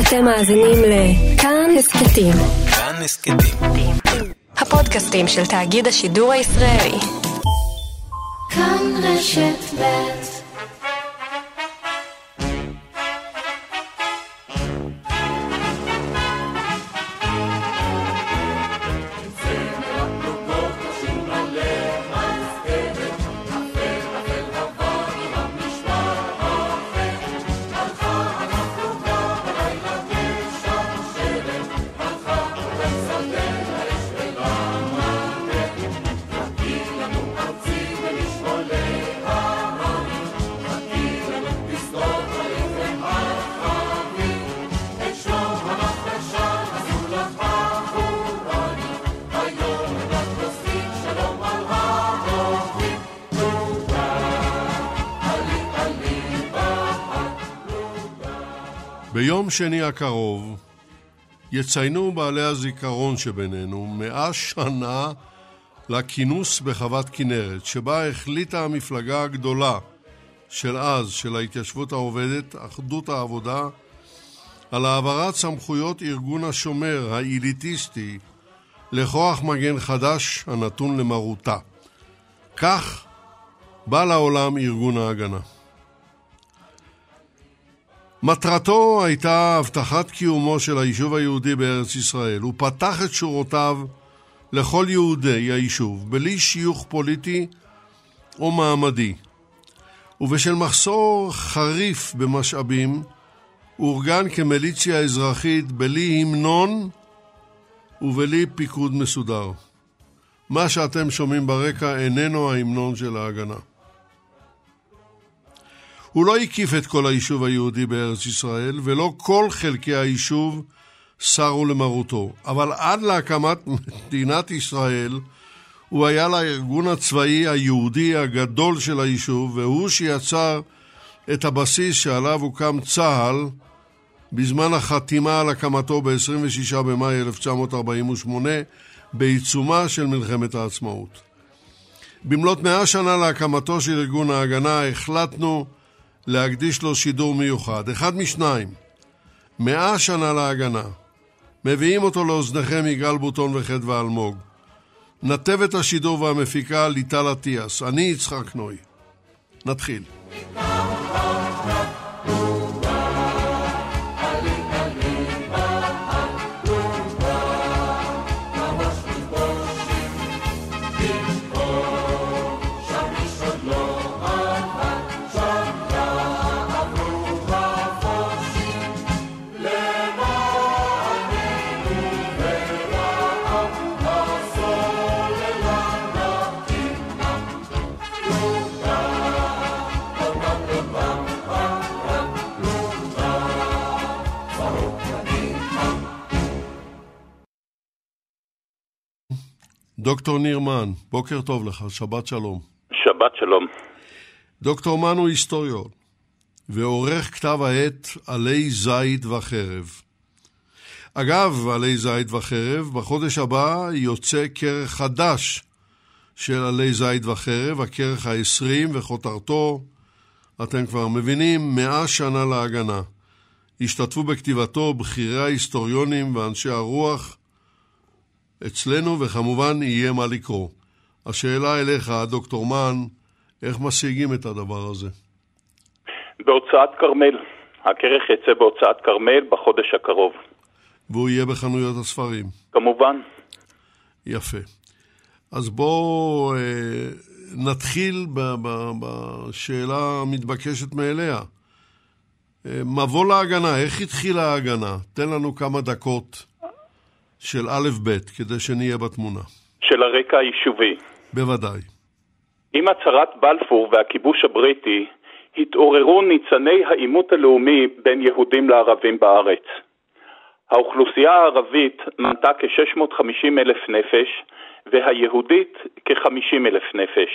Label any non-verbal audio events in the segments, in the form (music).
אתם מאזינים לכאן הסכתים. כאן הסכתים. הפודקאסטים של תאגיד השידור הישראלי. כאן רשת ב' שני הקרוב יציינו בעלי הזיכרון שבינינו מאה שנה לכינוס בחוות כנרת, שבה החליטה המפלגה הגדולה של אז, של ההתיישבות העובדת, אחדות העבודה, על העברת סמכויות ארגון השומר האליטיסטי לכוח מגן חדש הנתון למרותה. כך בא לעולם ארגון ההגנה. מטרתו הייתה הבטחת קיומו של היישוב היהודי בארץ ישראל. הוא פתח את שורותיו לכל יהודי היישוב, בלי שיוך פוליטי או מעמדי. ובשל מחסור חריף במשאבים, אורגן כמיליציה אזרחית בלי המנון ובלי פיקוד מסודר. מה שאתם שומעים ברקע איננו ההמנון של ההגנה. הוא לא הקיף את כל היישוב היהודי בארץ ישראל, ולא כל חלקי היישוב סרו למרותו. אבל עד להקמת מדינת ישראל, הוא היה לארגון הצבאי היהודי הגדול של היישוב, והוא שיצר את הבסיס שעליו הוקם צה"ל בזמן החתימה על הקמתו ב-26 במאי 1948, בעיצומה של מלחמת העצמאות. במלאת מאה שנה להקמתו של ארגון ההגנה החלטנו להקדיש לו שידור מיוחד. אחד משניים, מאה שנה להגנה. מביאים אותו לאוזניכם יגאל בוטון וחדווה אלמוג. נתבת השידור והמפיקה ליטל אטיאס. אני יצחק נוי. נתחיל. דוקטור ניר מן, בוקר טוב לך, שבת שלום. שבת שלום. דוקטור מן הוא היסטוריון, ועורך כתב העת עלי זית וחרב. אגב, עלי זית וחרב, בחודש הבא יוצא כרך חדש של עלי זית וחרב, הכרך ה-20 וכותרתו, אתם כבר מבינים, מאה שנה להגנה. השתתפו בכתיבתו בכירי ההיסטוריונים ואנשי הרוח, אצלנו, וכמובן יהיה מה לקרוא. השאלה אליך, דוקטור מן, איך משיגים את הדבר הזה? בהוצאת כרמל. הכרך יצא בהוצאת כרמל בחודש הקרוב. והוא יהיה בחנויות הספרים. כמובן. יפה. אז בואו אה, נתחיל בשאלה המתבקשת מאליה. אה, מבוא להגנה, איך התחילה ההגנה? תן לנו כמה דקות של א' ב', כדי שנהיה בתמונה. של הרקע היישובי. בוודאי. עם הצהרת בלפור והכיבוש הבריטי, התעוררו ניצני העימות הלאומי בין יהודים לערבים בארץ. האוכלוסייה הערבית מנתה כ-650 אלף נפש, והיהודית כ-50 אלף נפש.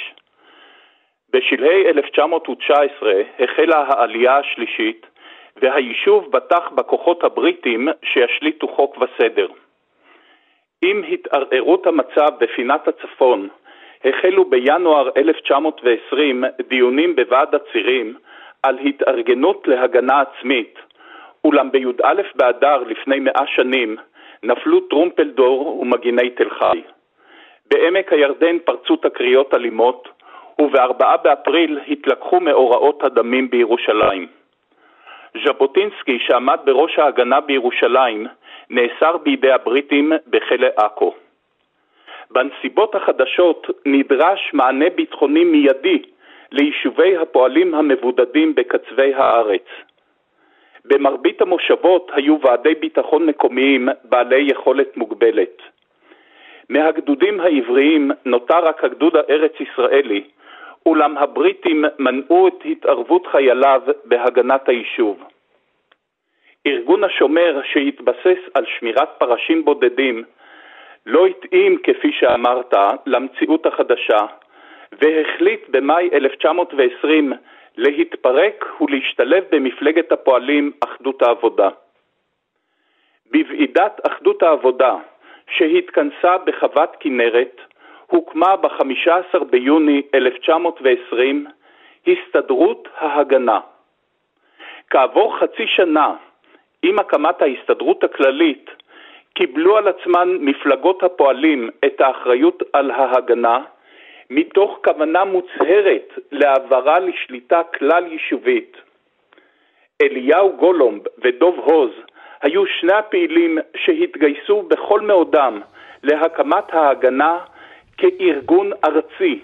בשלהי 1919 החלה העלייה השלישית, והיישוב בטח בכוחות הבריטים שישליטו חוק וסדר. עם התערערות המצב בפינת הצפון, החלו בינואר 1920 דיונים בוועד הצירים על התארגנות להגנה עצמית, אולם בי"א באדר לפני מאה שנים נפלו טרומפלדור ומגיני תל חי. בעמק הירדן פרצו תקריות אלימות, ובארבעה באפריל התלקחו מאורעות הדמים בירושלים. ז'בוטינסקי, שעמד בראש ההגנה בירושלים, נאסר בידי הבריטים בכלא עכו. בנסיבות החדשות נדרש מענה ביטחוני מיידי ליישובי הפועלים המבודדים בקצווי הארץ. במרבית המושבות היו ועדי ביטחון מקומיים בעלי יכולת מוגבלת. מהגדודים העבריים נותר רק הגדוד הארץ-ישראלי, אולם הבריטים מנעו את התערבות חייליו בהגנת היישוב. ארגון השומר, שהתבסס על שמירת פרשים בודדים, לא התאים, כפי שאמרת, למציאות החדשה, והחליט במאי 1920 להתפרק ולהשתלב במפלגת הפועלים אחדות העבודה. בוועידת אחדות העבודה, שהתכנסה בחוות כנרת, הוקמה ב-15 ביוני 1920 הסתדרות ההגנה. כעבור חצי שנה, עם הקמת ההסתדרות הכללית, קיבלו על עצמן מפלגות הפועלים את האחריות על ההגנה, מתוך כוונה מוצהרת להעברה לשליטה כלל יישובית. אליהו גולומב ודוב הוז היו שני הפעילים שהתגייסו בכל מאודם להקמת ההגנה כארגון ארצי.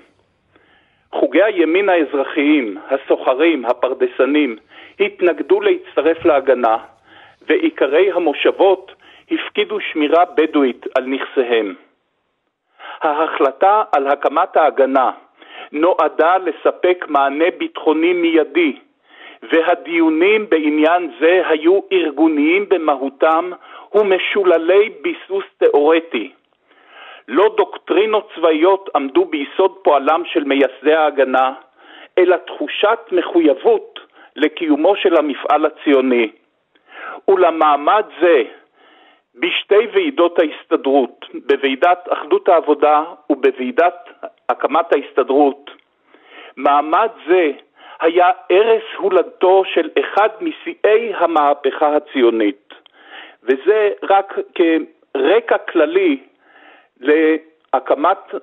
חוגי הימין האזרחיים, הסוחרים, הפרדסנים, התנגדו להצטרף להגנה, ועיקרי המושבות הפקידו שמירה בדואית על נכסיהם. ההחלטה על הקמת ההגנה נועדה לספק מענה ביטחוני מיידי, והדיונים בעניין זה היו ארגוניים במהותם ומשוללי ביסוס תאורטי. לא דוקטרינות צבאיות עמדו ביסוד פועלם של מייסדי ההגנה, אלא תחושת מחויבות לקיומו של המפעל הציוני. ולמעמד זה, בשתי ועידות ההסתדרות, בוועידת אחדות העבודה ובוועידת הקמת ההסתדרות, מעמד זה היה ערש הולדתו של אחד משיאי המהפכה הציונית, וזה רק כרקע כללי להקמת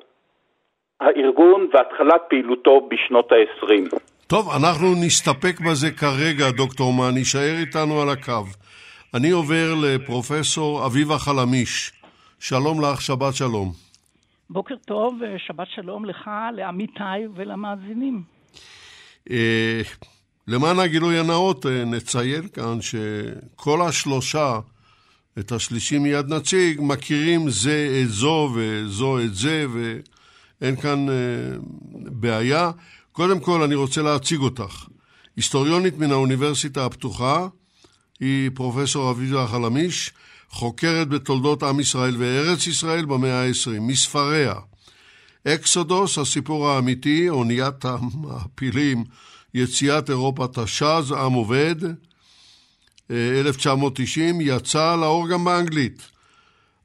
הארגון והתחלת פעילותו בשנות ה-20. טוב, אנחנו נסתפק בזה כרגע, דוקטור מן, יישאר איתנו על הקו. אני עובר לפרופסור אביבה חלמיש. שלום לך, שבת שלום. בוקר טוב, שבת שלום לך, לעמיתיי ולמאזינים. אה, למען הגילוי הנאות, אה, נציין כאן שכל השלושה, את השלישי מיד נציג, מכירים זה את זו וזו את זה, ואין כאן אה, בעיה. קודם כל, אני רוצה להציג אותך. היסטוריונית מן האוניברסיטה הפתוחה, היא פרופסור אביבה חלמיש, חוקרת בתולדות עם ישראל וארץ ישראל במאה ה-20, מספריה. אקסודוס, הסיפור האמיתי, אוניית המעפילים, יציאת אירופה תש"ז, עם עובד, 1990, יצא לאור גם באנגלית.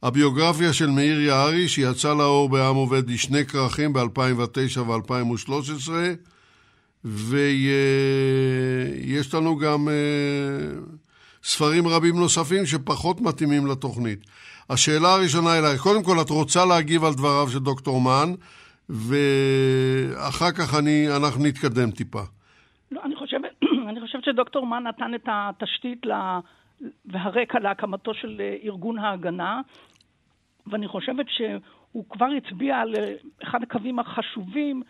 הביוגרפיה של מאיר יערי, שיצא לאור בעם עובד לשני כרכים ב-2009 ו-2013, ויש לנו גם ספרים רבים נוספים שפחות מתאימים לתוכנית. השאלה הראשונה אלייך, קודם כל את רוצה להגיב על דבריו של דוקטור מן, ואחר כך אני, אנחנו נתקדם טיפה. לא, אני חושבת, (clears throat) אני חושבת שדוקטור מן נתן את התשתית לה, והרקע להקמתו של ארגון ההגנה, ואני חושבת שהוא כבר הצביע על אחד הקווים החשובים,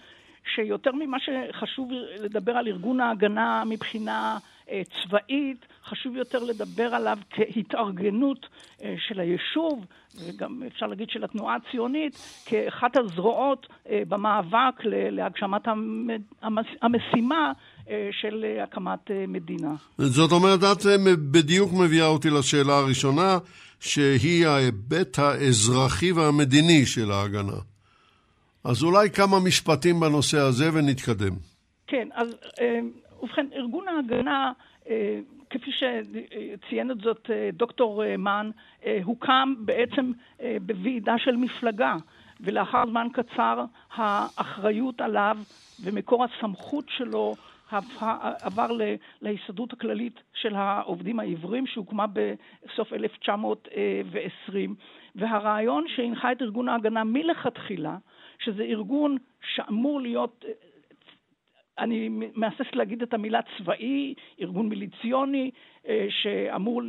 שיותר ממה שחשוב לדבר על ארגון ההגנה מבחינה אה, צבאית, חשוב יותר לדבר עליו כהתארגנות אה, של היישוב, וגם אפשר להגיד של התנועה הציונית, כאחת הזרועות אה, במאבק להגשמת המשימה של הקמת מדינה. זאת אומרת, את בדיוק מביאה אותי לשאלה הראשונה, שהיא ההיבט האזרחי והמדיני של ההגנה. אז אולי כמה משפטים בנושא הזה ונתקדם. כן, אז ובכן, ארגון ההגנה, אה, כפי שציין את זאת אה, דוקטור אה, מן, הוקם בעצם בוועידה של מפלגה, ולאחר זמן קצר האחריות עליו ומקור הסמכות שלו עבר להסתדרות הכללית של העובדים העיוורים שהוקמה בסוף 1920 והרעיון שהנחה את ארגון ההגנה מלכתחילה שזה ארגון שאמור להיות אני מהססת להגיד את המילה צבאי, ארגון מיליציוני אה, שאמור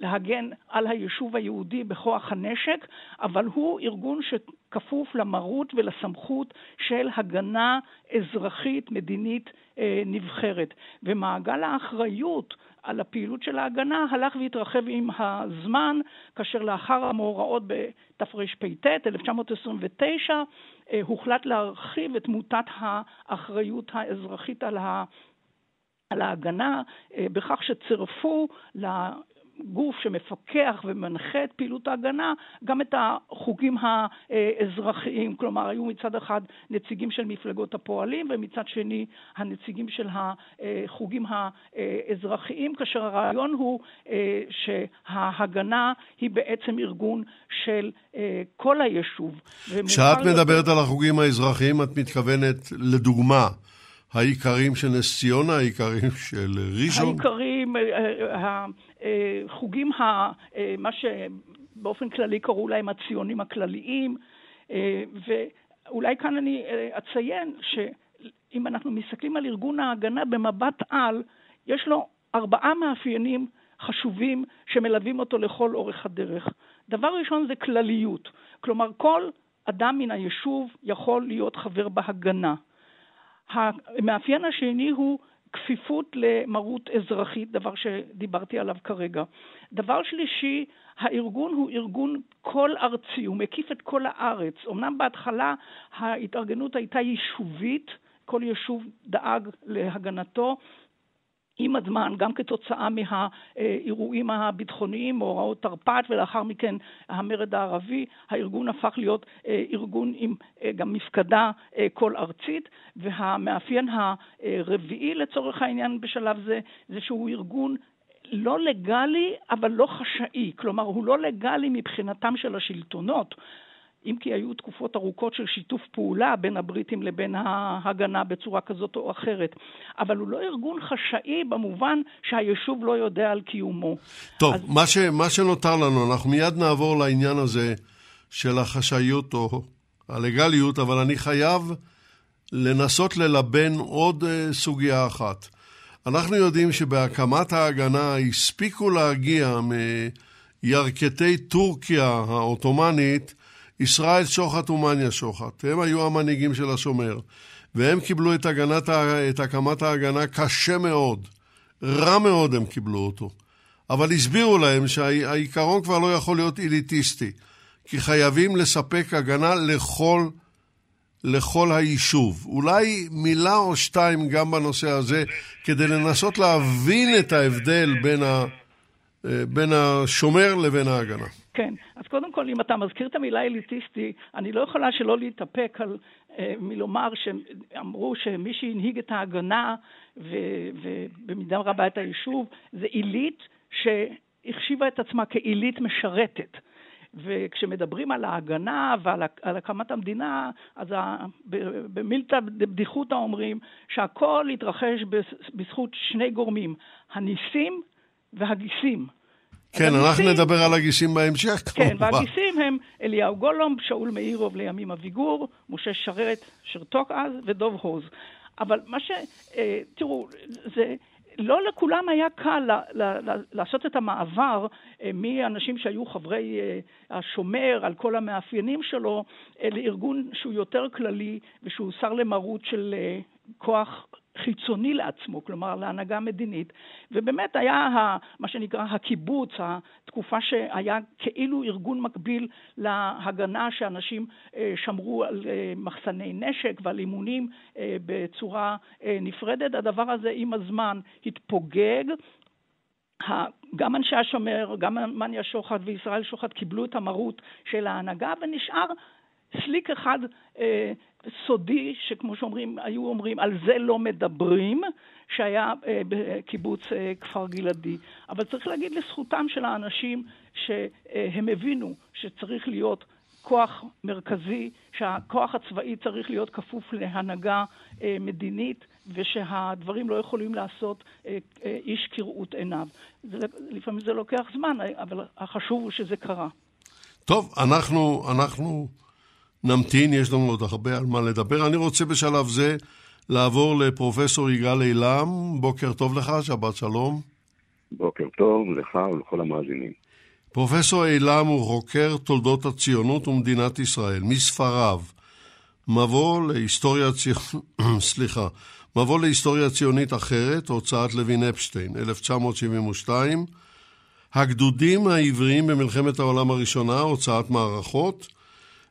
להגן על היישוב היהודי בכוח הנשק, אבל הוא ארגון שכפוף למרות ולסמכות של הגנה אזרחית מדינית אה, נבחרת. ומעגל האחריות על הפעילות של ההגנה הלך והתרחב עם הזמן, כאשר לאחר המאורעות בתרפ"ט, 1929, אה, הוחלט להרחיב את מוטת האחריות האזרחית. על ההגנה אה, בכך שצירפו גוף שמפקח ומנחה את פעילות ההגנה, גם את החוגים האזרחיים. כלומר, היו מצד אחד נציגים של מפלגות הפועלים ומצד שני הנציגים של החוגים האזרחיים, כאשר הרעיון הוא אה, שההגנה היא בעצם ארגון של אה, כל היישוב. כשאת מדברת. על החוגים האזרחיים, את מתכוונת לדוגמה העיקרים של נס ציונה, העיקרים של ראשון? העיקרים, החוגים, אה, אה, אה, מה שבאופן כללי קראו להם הציונים הכלליים, ואולי כאן אני אציין שאם אנחנו מסתכלים על ארגון ההגנה במבט על, יש לו ארבעה מאפיינים חשובים שמלווים אותו לכל אורך הדרך. דבר ראשון זה כלליות, כלומר כל אדם מן היישוב יכול להיות חבר בהגנה. המאפיין השני הוא כפיפות למרות אזרחית, דבר שדיברתי עליו כרגע. דבר שלישי, הארגון הוא ארגון כל ארצי, הוא מקיף את כל הארץ. אמנם בהתחלה ההתארגנות הייתה יישובית, כל יישוב דאג להגנתו, עם הזמן, גם כתוצאה מהאירועים הביטחוניים, מאורעות תרפ"ט ולאחר מכן המרד הערבי, הארגון הפך להיות אה, ארגון עם אה, גם מפקדה אה, כל ארצית, והמאפיין הרביעי לצורך העניין בשלב זה, זה שהוא ארגון לא לגלי, אבל לא חשאי. כלומר, הוא לא לגלי מבחינתם של השלטונות. אם כי היו תקופות ארוכות של שיתוף פעולה בין הבריטים לבין ההגנה בצורה כזאת או אחרת. אבל הוא לא ארגון חשאי במובן שהיישוב לא יודע על קיומו. טוב, אז... מה, ש, מה שנותר לנו, אנחנו מיד נעבור לעניין הזה של החשאיות או הלגליות, אבל אני חייב לנסות ללבן עוד uh, סוגיה אחת. אנחנו יודעים שבהקמת ההגנה הספיקו להגיע מירכתי טורקיה העות'מאנית ישראל שוחט ומניה שוחט. הם היו המנהיגים של השומר, והם קיבלו את, הגנת, את הקמת ההגנה קשה מאוד. רע מאוד הם קיבלו אותו. אבל הסבירו להם שהעיקרון כבר לא יכול להיות אליטיסטי, כי חייבים לספק הגנה לכל, לכל היישוב. אולי מילה או שתיים גם בנושא הזה, כדי לנסות להבין את ההבדל בין, ה, בין השומר לבין ההגנה. כן, אז קודם כל, אם אתה מזכיר את המילה אליטיסטי, אני לא יכולה שלא להתאפק על אה, מלומר שאמרו שמי שהנהיג את ההגנה ובמידה רבה את היישוב, זה עילית שהחשיבה את עצמה כעילית משרתת. וכשמדברים על ההגנה ועל על הקמת המדינה, אז במילתא דבדיחותא אומרים שהכל התרחש בזכות שני גורמים, הניסים והגיסים. כן, אנחנו נדבר על הגיסים בהמשך, כן, והגיסים הם אליהו גולום, שאול מאירוב לימים אביגור, משה שרת, שרתוק אז, ודוב הוז. אבל מה ש... אה, תראו, זה... לא לכולם היה קל ל, ל, ל, לעשות את המעבר אה, מאנשים שהיו חברי אה, השומר על כל המאפיינים שלו לארגון שהוא יותר כללי ושהוא שר למרות של כוח חיצוני לעצמו, כלומר להנהגה מדינית, ובאמת היה ה, מה שנקרא הקיבוץ, התקופה שהיה כאילו ארגון מקביל להגנה שאנשים אה, שמרו על אה, מחסני נשק ועל אימונים אה, בצורה נפרדת. הדבר הזה עם הזמן התפוגג, גם אנשי השומר, גם מניה שוחט וישראל שוחט קיבלו את המרות של ההנהגה ונשאר סליק אחד אה, סודי, שכמו שאומרים, היו אומרים, על זה לא מדברים, שהיה אה, בקיבוץ אה, כפר גלעדי. אבל צריך להגיד לזכותם של האנשים שהם הבינו שצריך להיות כוח מרכזי, שהכוח הצבאי צריך להיות כפוף להנהגה אה, מדינית, ושהדברים לא יכולים לעשות אה, אה, איש כראות עיניו. זה, לפעמים זה לוקח זמן, אבל החשוב הוא שזה קרה. טוב, אנחנו, אנחנו נמתין, יש לנו עוד הרבה על מה לדבר. אני רוצה בשלב זה לעבור לפרופסור יגאל אילם. בוקר טוב לך, שבת שלום. בוקר טוב לך ולכל המאזינים. פרופסור אילם הוא חוקר תולדות הציונות ומדינת ישראל, מספריו. מבוא להיסטוריה ציונית, (clears throat) סליחה, מבוא להיסטוריה ציונית אחרת, הוצאת לוין אפשטיין, 1972. הגדודים העבריים במלחמת העולם הראשונה, הוצאת מערכות.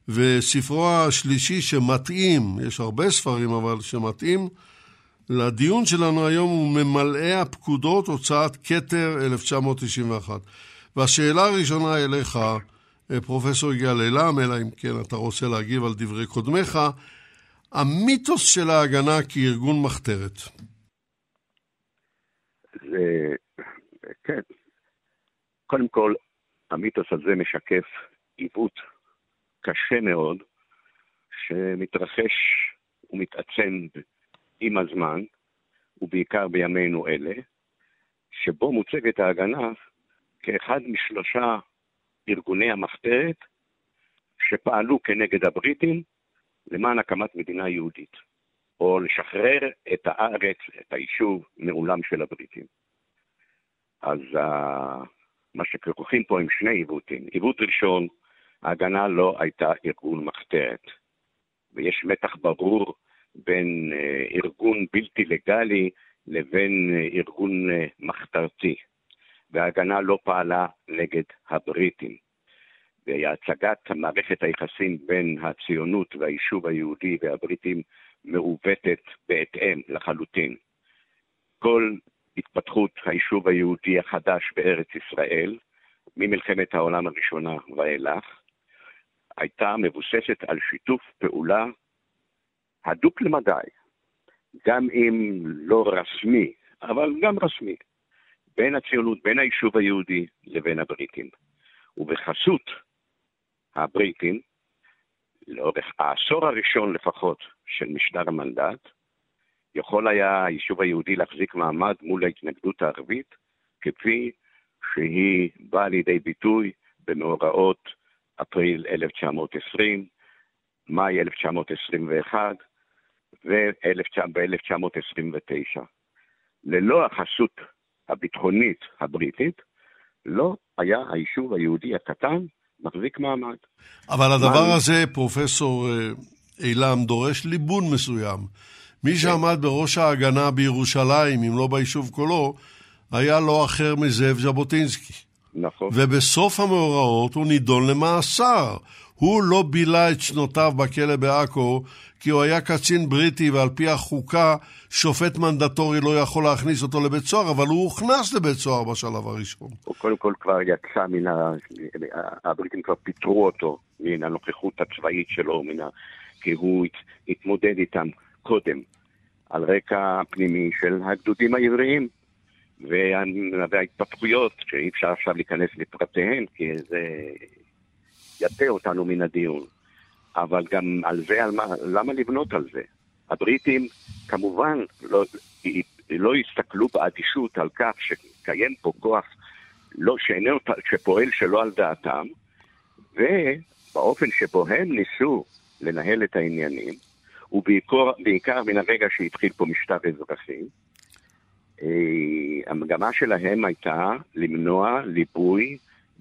וספרו השלישי שמתאים, יש הרבה ספרים אבל שמתאים, לדיון שלנו היום הוא ממלאי הפקודות, הוצאת כתר 1991. והשאלה הראשונה אליך, אה, פרופסור יגאל אילם, אלא אם כן אתה רוצה להגיב על דברי קודמיך, המיתוס של ההגנה כארגון מחתרת. זה, כן. קודם כל, המיתוס הזה משקף עיוות קשה מאוד, שמתרחש ומתעצם עם הזמן, ובעיקר בימינו אלה, שבו מוצגת ההגנה כאחד משלושה ארגוני המחתרת שפעלו כנגד הבריטים למען הקמת מדינה יהודית, או לשחרר את הארץ, את היישוב, מעולם של הבריטים. אז uh, מה שכרוכים פה עם שני עיוותים. עיוות ראשון, ההגנה לא הייתה ארגון מחתרת, ויש מתח ברור בין uh, ארגון בלתי לגלי לבין uh, ארגון uh, מחתרתי. וההגנה לא פעלה נגד הבריטים. והצגת מערכת היחסים בין הציונות והיישוב היהודי והבריטים מעוותת בהתאם לחלוטין. כל התפתחות היישוב היהודי החדש בארץ ישראל, ממלחמת העולם הראשונה ואילך, הייתה מבוססת על שיתוף פעולה הדוק למדי, גם אם לא רשמי, אבל גם רשמי, בין הציונות, בין היישוב היהודי לבין הבריטים. ובחסות הבריטים, לאורך העשור הראשון לפחות של משטר המנדט, יכול היה היישוב היהודי להחזיק מעמד מול ההתנגדות הערבית, כפי שהיא באה לידי ביטוי במאורעות אפריל 1920, מאי 1921 וב-1929. ללא החסות הביטחונית הבריטית, לא היה היישוב היהודי הקטן מחזיק מעמד. אבל הדבר מה... הזה, פרופסור אה, אילם, דורש ליבון מסוים. מי כן. שעמד בראש ההגנה בירושלים, אם לא ביישוב כולו, היה לא אחר מזאב ז'בוטינסקי. נכון. ובסוף המאורעות הוא נידון למאסר. הוא לא בילה את שנותיו בכלא בעכו, כי הוא היה קצין בריטי, ועל פי החוקה, שופט מנדטורי לא יכול להכניס אותו לבית סוהר, אבל הוא הוכנס לבית סוהר בשלב הראשון. הוא קודם כל כבר יצא מן ה... הבריטים כבר פיטרו אותו מן הנוכחות הצבאית שלו, מן ה... כי הוא התמודד איתם קודם, על רקע פנימי של הגדודים העבריים. וההתפתחויות, שאי אפשר עכשיו להיכנס לפרטיהן, כי זה יטה אותנו מן הדיון. אבל גם על זה, על מה, למה לבנות על זה? הבריטים כמובן לא, לא הסתכלו באדישות על כך שקיים פה כוח לא, שאיננו, שפועל שלא על דעתם, ובאופן שבו הם ניסו לנהל את העניינים, ובעיקר מן הרגע שהתחיל פה משטר אזרחי, המגמה שלהם הייתה למנוע ליבוי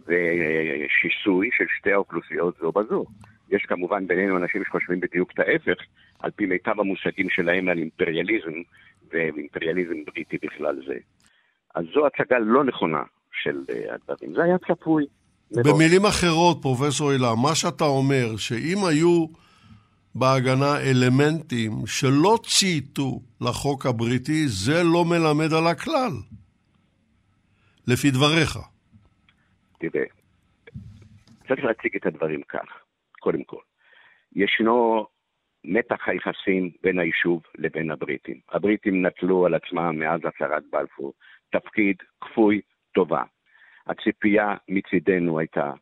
ושיסוי של שתי האוכלוסיות זו בזו. יש כמובן בינינו אנשים שחושבים בדיוק את ההפך, על פי מיטב המושגים שלהם על אימפריאליזם, ואימפריאליזם בריטי בכלל זה. אז זו הצגה לא נכונה של אה, הדברים. זה היה צפוי. במילים אחרות, פרופסור הילה, מה שאתה אומר, שאם היו בהגנה אלמנטים שלא צייתו לחוק הבריטי, זה לא מלמד על הכלל, לפי דבריך. תראה, צריך להציג את הדברים כך, קודם כל. ישנו מתח היחסים בין היישוב לבין הבריטים. הבריטים נטלו על עצמם מאז הצהרת בלפור תפקיד כפוי טובה. הציפייה מצידנו הייתה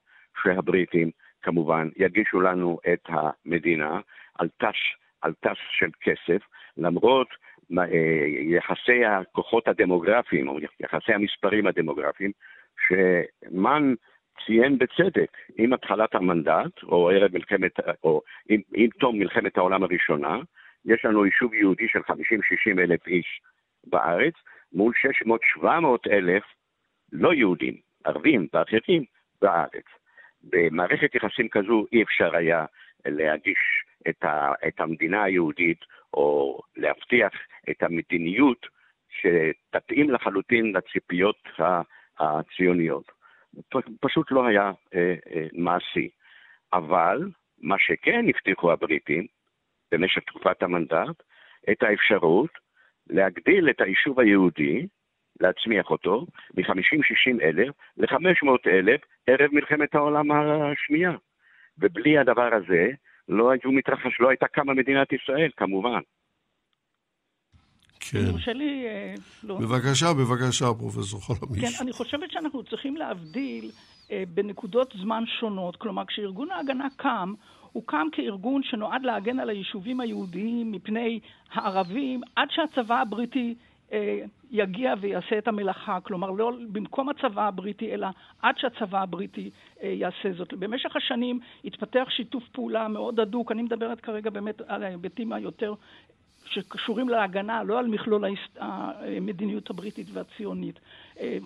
שהבריטים כמובן יגישו לנו את המדינה על תש, על תש של כסף, למרות יחסי הכוחות הדמוגרפיים, או יחסי המספרים הדמוגרפיים, שמן ציין בצדק, עם התחלת המנדט, או ערב מלחמת, או עם, עם תום מלחמת העולם הראשונה, יש לנו יישוב יהודי של 50-60 אלף איש בארץ, מול 600-700 אלף לא יהודים, ערבים ואחרים בארץ. במערכת יחסים כזו אי אפשר היה להגיש את, ה, את המדינה היהודית או להבטיח את המדיניות שתתאים לחלוטין לציפיות הציוניות. פשוט לא היה אה, אה, מעשי. אבל מה שכן הבטיחו הבריטים במשך תקופת המנדט, את האפשרות להגדיל את היישוב היהודי, להצמיח אותו, מ-50-60 אלף ל-500 אלף ערב מלחמת העולם השנייה. ובלי הדבר הזה לא היו מתרחש, לא הייתה קמה מדינת ישראל, כמובן. כן. יורשה לי... אה, לא. בבקשה, בבקשה, פרופסור חלמיש. כן, אני חושבת שאנחנו צריכים להבדיל אה, בנקודות זמן שונות. כלומר, כשארגון ההגנה קם, הוא קם כארגון שנועד להגן על היישובים היהודיים מפני הערבים, עד שהצבא הבריטי יגיע ויעשה את המלאכה, כלומר לא במקום הצבא הבריטי, אלא עד שהצבא הבריטי אה, יעשה זאת. במשך השנים התפתח שיתוף פעולה מאוד הדוק, אני מדברת כרגע באמת על ההיבטים היותר שקשורים להגנה, לא על מכלול המדיניות הבריטית והציונית. אה,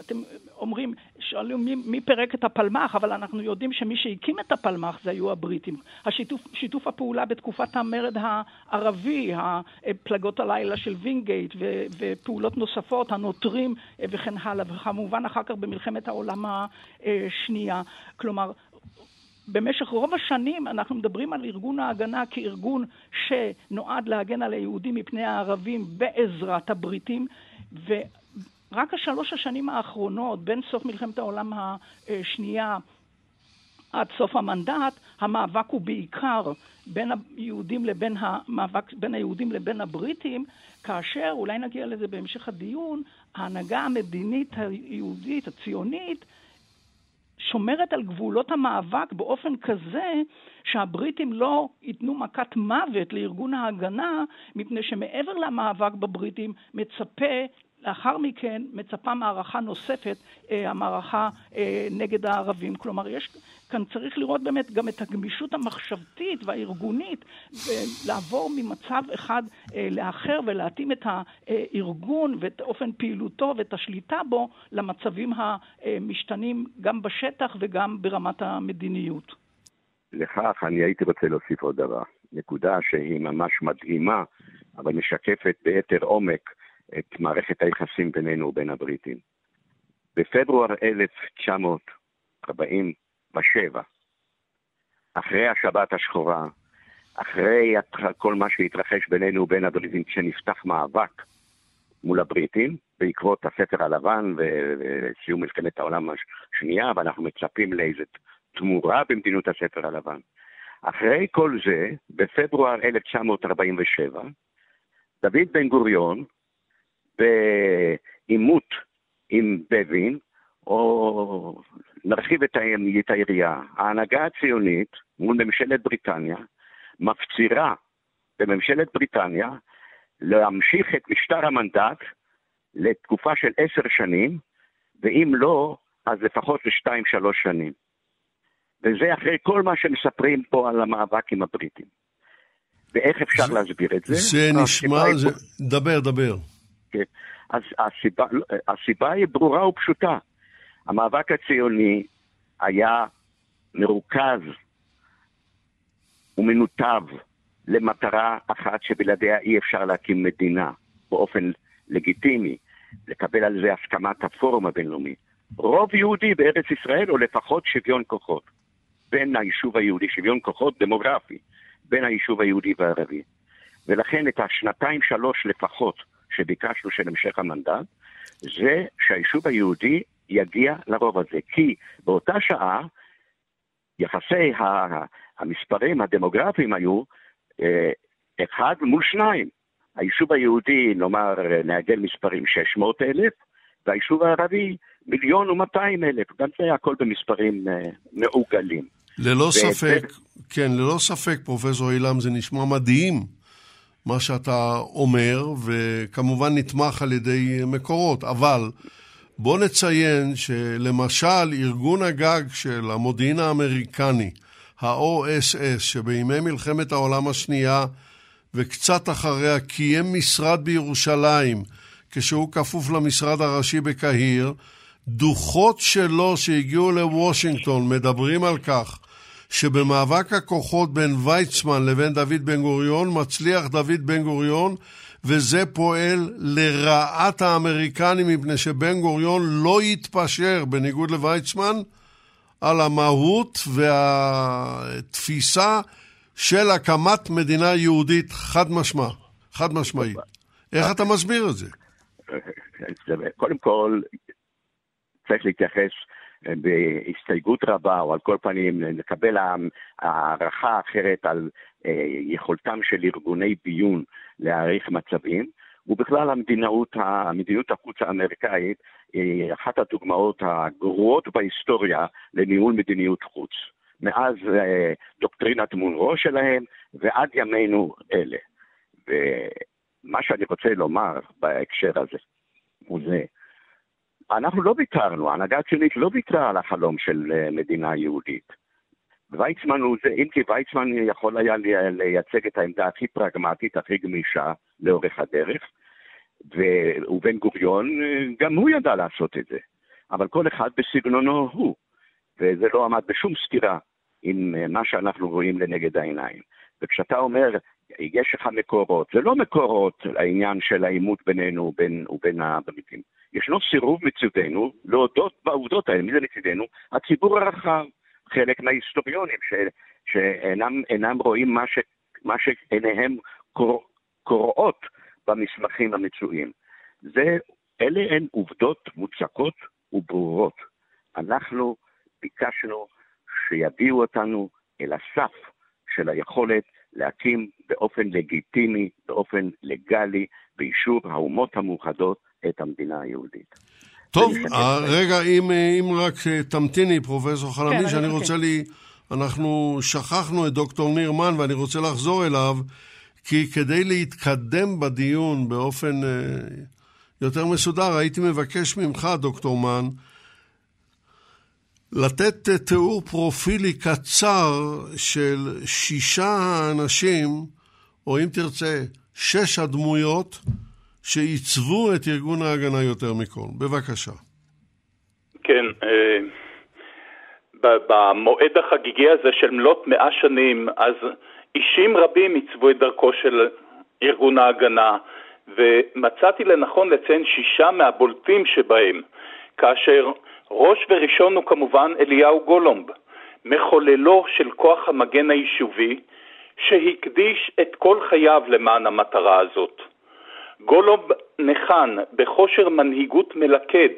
אתם אומרים, שואלים מי, מי פירק את הפלמ"ח, אבל אנחנו יודעים שמי שהקים את הפלמ"ח זה היו הבריטים. השיתוף שיתוף הפעולה בתקופת המרד הערבי, פלגות הלילה של וינגייט ו, ופעולות נוספות, הנוטרים אה, וכן הלאה, וכמובן אחר כך במלחמת העולם השנייה. כלומר, במשך רוב השנים אנחנו מדברים על ארגון ההגנה כארגון שנועד להגן על היהודים מפני הערבים בעזרת הבריטים, ורק השלוש השנים האחרונות, בין סוף מלחמת העולם השנייה עד סוף המנדט, המאבק הוא בעיקר בין היהודים לבין המאבק, בין היהודים לבין הבריטים, כאשר, אולי נגיע לזה בהמשך הדיון, ההנהגה המדינית היהודית, הציונית, שומרת על גבולות המאבק באופן כזה שהבריטים לא ייתנו מכת מוות לארגון ההגנה, מפני שמעבר למאבק בבריטים מצפה לאחר מכן מצפה מערכה נוספת, אה, המערכה אה, נגד הערבים. כלומר, יש כאן צריך לראות באמת גם את הגמישות המחשבתית והארגונית, ולעבור ממצב אחד אה, לאחר ולהתאים את הארגון ואת אופן פעילותו ואת השליטה בו למצבים המשתנים גם בשטח וגם ברמת המדיניות. לכך אני הייתי רוצה להוסיף עוד דבר, נקודה שהיא ממש מדהימה, אבל משקפת ביתר עומק את מערכת היחסים בינינו ובין הבריטים. בפברואר 1947, אחרי השבת השחורה, אחרי כל מה שהתרחש בינינו ובין הבריטים, כשנפתח מאבק מול הבריטים, בעקבות הספר הלבן וסיום מלחמת העולם השנייה, ואנחנו מצפים לאיזו תמורה במדינות הספר הלבן. אחרי כל זה, בפברואר 1947, דוד בן גוריון בעימות עם בבין, או נרחיב את היריעה. ההנהגה הציונית מול ממשלת בריטניה מפצירה בממשלת בריטניה להמשיך את משטר המנדט לתקופה של עשר שנים, ואם לא, אז לפחות לשתיים-שלוש שנים. וזה אחרי כל מה שמספרים פה על המאבק עם הבריטים. ואיך אפשר זה, להסביר את זה? זה נשמע, זה... דבר, דבר. אז הסיבה, הסיבה היא ברורה ופשוטה. המאבק הציוני היה מרוכז ומנותב למטרה אחת שבלעדיה אי אפשר להקים מדינה באופן לגיטימי, לקבל על זה הסכמת הפורום הבינלאומי. רוב יהודי בארץ ישראל, או לפחות שוויון כוחות בין היישוב היהודי, שוויון כוחות דמוגרפי, בין היישוב היהודי והערבי. ולכן את השנתיים שלוש לפחות שביקשנו של המשך המנדט, זה שהיישוב היהודי יגיע לרוב הזה. כי באותה שעה יחסי המספרים הדמוגרפיים היו אה, אחד מול שניים. היישוב היהודי, נאמר, נעגל מספרים 600 אלף, והיישוב הערבי מיליון ומאתיים אלף. גם זה הכל במספרים אה, מעוגלים. ללא ספק, כן, ללא ספק, פרופסור אילם, זה נשמע מדהים. מה שאתה אומר, וכמובן נתמך על ידי מקורות, אבל בוא נציין שלמשל ארגון הגג של המודיעין האמריקני, ה-OSS, שבימי מלחמת העולם השנייה וקצת אחריה קיים משרד בירושלים, כשהוא כפוף למשרד הראשי בקהיר, דוחות שלו שהגיעו לוושינגטון מדברים על כך שבמאבק הכוחות בין ויצמן לבין דוד בן גוריון מצליח דוד בן גוריון וזה פועל לרעת האמריקנים מפני שבן גוריון לא יתפשר, בניגוד לויצמן, על המהות והתפיסה של הקמת מדינה יהודית חד משמע, חד משמעית. איך אתה מסביר את זה? (laughs) קודם כל, צריך להתייחס בהסתייגות רבה, או על כל פנים לקבל הערכה אחרת על אה, יכולתם של ארגוני ביון להעריך מצבים, ובכלל המדינאות, המדיניות החוץ האמריקאית היא אחת הדוגמאות הגרועות בהיסטוריה לניהול מדיניות חוץ. מאז אה, דוקטרינת מונרו שלהם ועד ימינו אלה. ומה שאני רוצה לומר בהקשר הזה הוא זה, אנחנו לא ויתרנו, ההנהגה הציונית לא ויתרה על החלום של אה, מדינה יהודית. ויצמן הוא זה, אם כי ויצמן יכול היה לייצג את העמדה הכי פרגמטית, הכי גמישה לאורך הדרך, ובן גוריון, אה, גם הוא ידע לעשות את זה. אבל כל אחד בסגנונו הוא, וזה לא עמד בשום סתירה עם אה, מה שאנחנו רואים לנגד העיניים. וכשאתה אומר, יש לך מקורות, זה לא מקורות העניין של העימות בינינו ובין, ובין הבריטים. ישנו סירוב מצידנו להודות בעובדות האלה. מי זה מצידנו? הציבור הרחב. חלק מההיסטוריונים ש, שאינם רואים מה, ש, מה שעיניהם קור, קוראות במסמכים המצויים. זה, אלה הן עובדות מוצקות וברורות. אנחנו ביקשנו שיביאו אותנו אל הסף של היכולת להקים באופן לגיטימי, באופן לגלי, באישור האומות המאוחדות, את המדינה היהודית. טוב, אה, רגע, אם, אם רק אה, תמתיני, פרופסור חלמי, כן, שאני רוצה לי... אנחנו שכחנו את דוקטור ניר מן ואני רוצה לחזור אליו, כי כדי להתקדם בדיון באופן אה, יותר מסודר, הייתי מבקש ממך, דוקטור מן, לתת תיאור פרופילי קצר של שישה האנשים, או אם תרצה, שש הדמויות שעיצבו את ארגון ההגנה יותר מכל. בבקשה. כן, אה, במועד החגיגי הזה של מלאת מאה שנים, אז אישים רבים עיצבו את דרכו של ארגון ההגנה, ומצאתי לנכון לציין שישה מהבולטים שבהם, כאשר ראש וראשון הוא כמובן אליהו גולומב, מחוללו של כוח המגן היישובי, שהקדיש את כל חייו למען המטרה הזאת. גולוב נחן בכושר מנהיגות מלכד,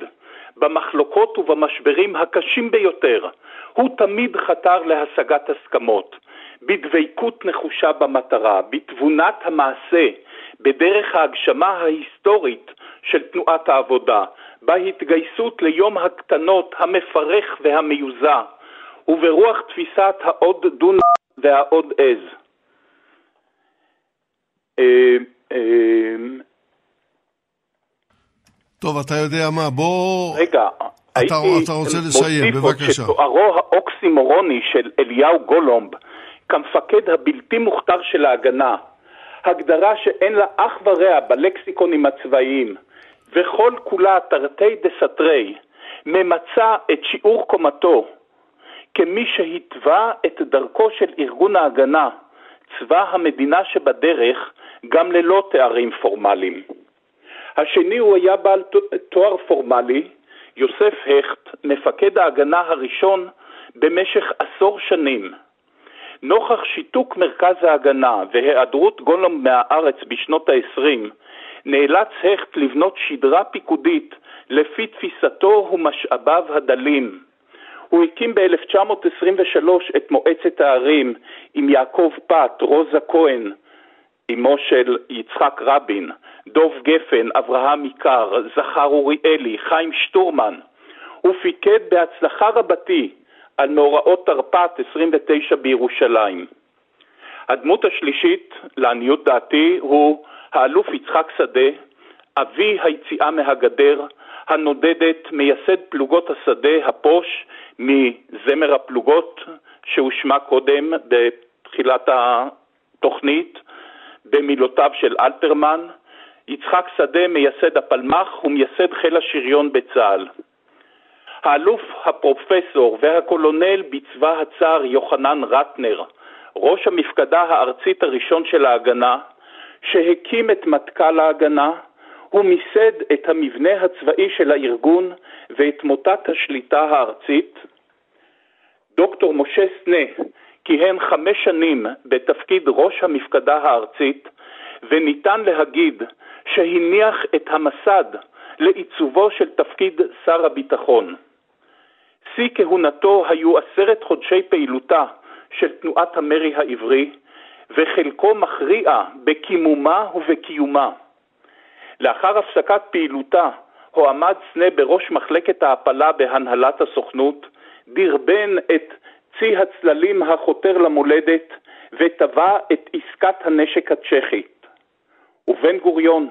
במחלוקות ובמשברים הקשים ביותר. הוא תמיד חתר להשגת הסכמות, בדבקות נחושה במטרה, בתבונת המעשה, בדרך ההגשמה ההיסטורית של תנועת העבודה, בהתגייסות ליום הקטנות המפרך והמיוזע, וברוח תפיסת העוד דון והעוד עז. טוב, אתה יודע מה, בוא... רגע, אתה, הייתי אתה רוצה לסיים, בבקשה. שתוארו האוקסימורוני של אליהו גולומב כמפקד הבלתי מוכתר של ההגנה, הגדרה שאין לה אח ורע בלקסיקונים הצבאיים, וכל כולה תרתי דסתרי, ממצה את שיעור קומתו כמי שהתווה את דרכו של ארגון ההגנה, צבא המדינה שבדרך, גם ללא תארים פורמליים. השני הוא היה בעל תואר פורמלי, יוסף הכט, מפקד ההגנה הראשון במשך עשור שנים. נוכח שיתוק מרכז ההגנה והיעדרות גולום מהארץ בשנות ה-20, נאלץ הכט לבנות שדרה פיקודית לפי תפיסתו ומשאביו הדלים. הוא הקים ב-1923 את מועצת הערים עם יעקב פת, רוזה כהן, אמו של יצחק רבין, דוב גפן, אברהם עיקר, זכר אוריאלי, חיים שטורמן. הוא פיקד בהצלחה רבתי על מאורעות תרפ"ט 29 בירושלים. הדמות השלישית, לעניות דעתי, הוא האלוף יצחק שדה, אבי היציאה מהגדר, הנודדת, מייסד פלוגות השדה, הפוש, מזמר הפלוגות שהושמע קודם בתחילת התוכנית, במילותיו של אלתרמן. יצחק שדה, מייסד הפלמ"ח ומייסד חיל השריון בצה"ל. האלוף הפרופסור והקולונל בצבא הצאר יוחנן רטנר, ראש המפקדה הארצית הראשון של ההגנה, שהקים את מטכ"ל ההגנה, הוא מיסד את המבנה הצבאי של הארגון ואת מוטת השליטה הארצית. דוקטור משה סנה כיהן חמש שנים בתפקיד ראש המפקדה הארצית, וניתן להגיד שהניח את המסד לעיצובו של תפקיד שר הביטחון. שיא כהונתו היו עשרת חודשי פעילותה של תנועת המרי העברי, וחלקו מכריע בקימומה ובקיומה. לאחר הפסקת פעילותה הועמד סנה בראש מחלקת ההעפלה בהנהלת הסוכנות, דרבן את צי הצללים החותר למולדת וטבע את עסקת הנשק הצ'כית. ובן גוריון,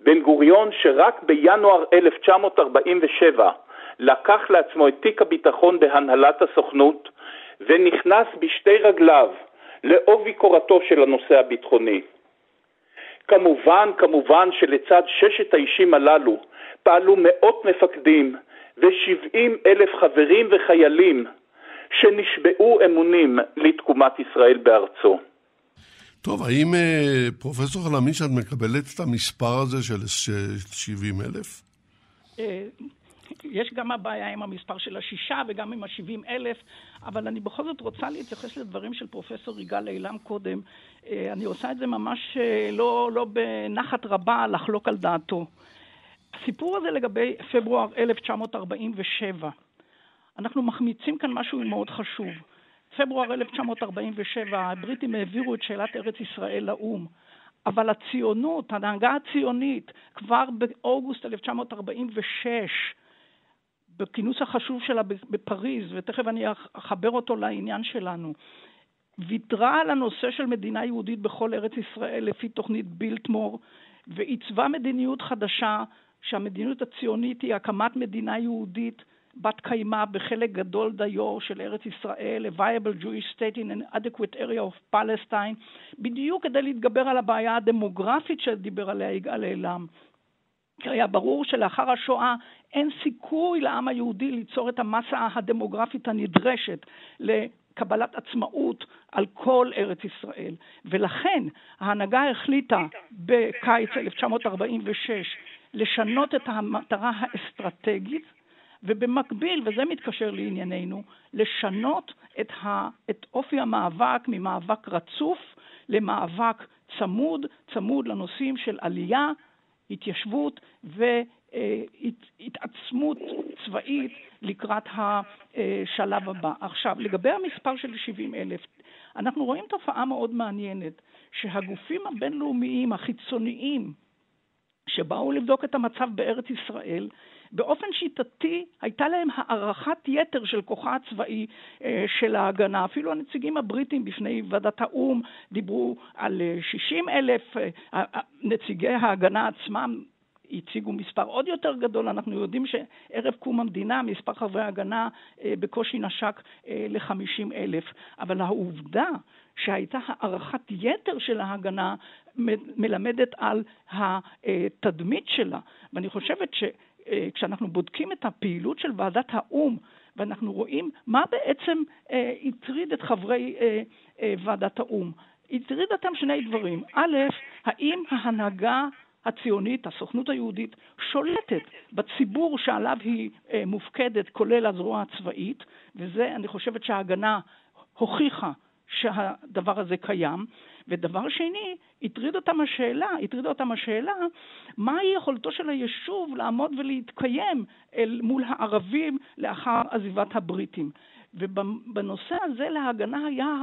בן גוריון שרק בינואר 1947 לקח לעצמו את תיק הביטחון בהנהלת הסוכנות ונכנס בשתי רגליו לעובי קורתו של הנושא הביטחוני. כמובן, כמובן שלצד ששת האישים הללו פעלו מאות מפקדים ושבעים אלף חברים וחיילים שנשבעו אמונים לתקומת ישראל בארצו. טוב, האם אה, פרופסור חלמיש, את מקבלת את המספר הזה של 70 אלף? אה, יש גם הבעיה עם המספר של השישה וגם עם השבעים אלף, אבל אני בכל זאת רוצה להתייחס לדברים של פרופסור יגאל אילם קודם. אה, אני עושה את זה ממש לא, לא בנחת רבה לחלוק על דעתו. הסיפור הזה לגבי פברואר 1947, אנחנו מחמיצים כאן משהו מאוד חשוב. פברואר 1947 הבריטים העבירו את שאלת ארץ ישראל לאו"ם. אבל הציונות, ההנהגה הציונית, כבר באוגוסט 1946, בכינוס החשוב שלה בפריז, ותכף אני אחבר אותו לעניין שלנו, ויתרה על הנושא של מדינה יהודית בכל ארץ ישראל לפי תוכנית בילטמור, ועיצבה מדיניות חדשה, שהמדיניות הציונית היא הקמת מדינה יהודית בת קיימא בחלק גדול דיו של ארץ ישראל, a viable Jewish state in an adequate area of Palestine, בדיוק כדי להתגבר על הבעיה הדמוגרפית שדיבר עליה יגאל אילם. כי היה ברור שלאחר השואה אין סיכוי לעם היהודי ליצור את המסה הדמוגרפית הנדרשת לקבלת עצמאות על כל ארץ ישראל. ולכן ההנהגה החליטה בקיץ 1946 לשנות את המטרה האסטרטגית ובמקביל, וזה מתקשר לענייננו, לשנות את, ה, את אופי המאבק ממאבק רצוף למאבק צמוד, צמוד לנושאים של עלייה, התיישבות והתעצמות צבאית לקראת השלב הבא. עכשיו, לגבי המספר של 70 אלף, אנחנו רואים תופעה מאוד מעניינת, שהגופים הבינלאומיים החיצוניים שבאו לבדוק את המצב בארץ ישראל, באופן שיטתי הייתה להם הערכת יתר של כוחה הצבאי אה, של ההגנה. אפילו הנציגים הבריטים בפני ועדת האו"ם דיברו על 60 אה, אלף, אה, נציגי ההגנה עצמם הציגו מספר עוד יותר גדול. אנחנו יודעים שערב קום המדינה מספר חברי ההגנה בקושי נשק ל-50 אלף. אבל העובדה שהייתה הערכת יתר של ההגנה מלמדת על התדמית שלה. ואני חושבת ש... אה, כשאנחנו בודקים את הפעילות של ועדת האו"ם, ואנחנו רואים מה בעצם אה, הטריד את חברי אה, ועדת האו"ם. הטריד אותם שני דברים. א', האם ההנהגה הציונית, הסוכנות היהודית, שולטת בציבור שעליו היא מופקדת, כולל הזרוע הצבאית, וזה, אני חושבת שההגנה הוכיחה שהדבר הזה קיים. ודבר שני, הטריד אותם השאלה, הטרידה אותם השאלה, מהי יכולתו של היישוב לעמוד ולהתקיים אל מול הערבים לאחר עזיבת הבריטים. ובנושא הזה להגנה היה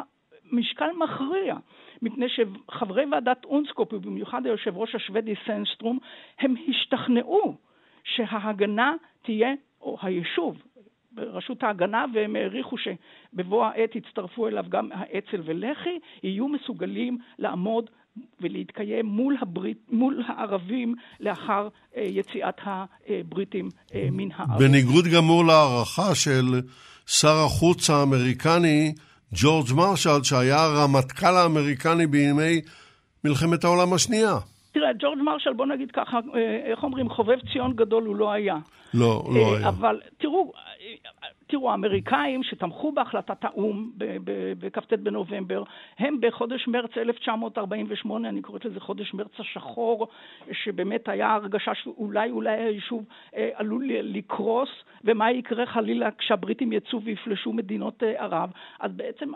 משקל מכריע, מפני שחברי ועדת אונסקופ, ובמיוחד היושב ראש השוודי סנסטרום, הם השתכנעו שההגנה תהיה, או היישוב, ברשות ההגנה, והם העריכו שבבוא העת יצטרפו אליו גם האצ"ל ולח"י, יהיו מסוגלים לעמוד ולהתקיים מול, הברית, מול הערבים לאחר אה, יציאת הבריטים אה, מן הארץ. בניגוד גמור להערכה של שר החוץ האמריקני ג'ורג' מרשל, שהיה הרמטכ"ל האמריקני בימי מלחמת העולם השנייה. תראה, ג'ורג' מרשל, בוא נגיד ככה, אה, איך אומרים, חובב ציון גדול הוא לא היה. לא, לא היה. אבל תראו, תראו, האמריקאים שתמכו בהחלטת האו"ם בכ"ט בנובמבר, הם בחודש מרץ 1948, אני קוראת לזה חודש מרץ השחור, שבאמת היה הרגשה שאולי אולי היישוב אה, עלול לקרוס, ומה יקרה חלילה כשהבריטים יצאו ויפלשו מדינות אה, ערב. אז בעצם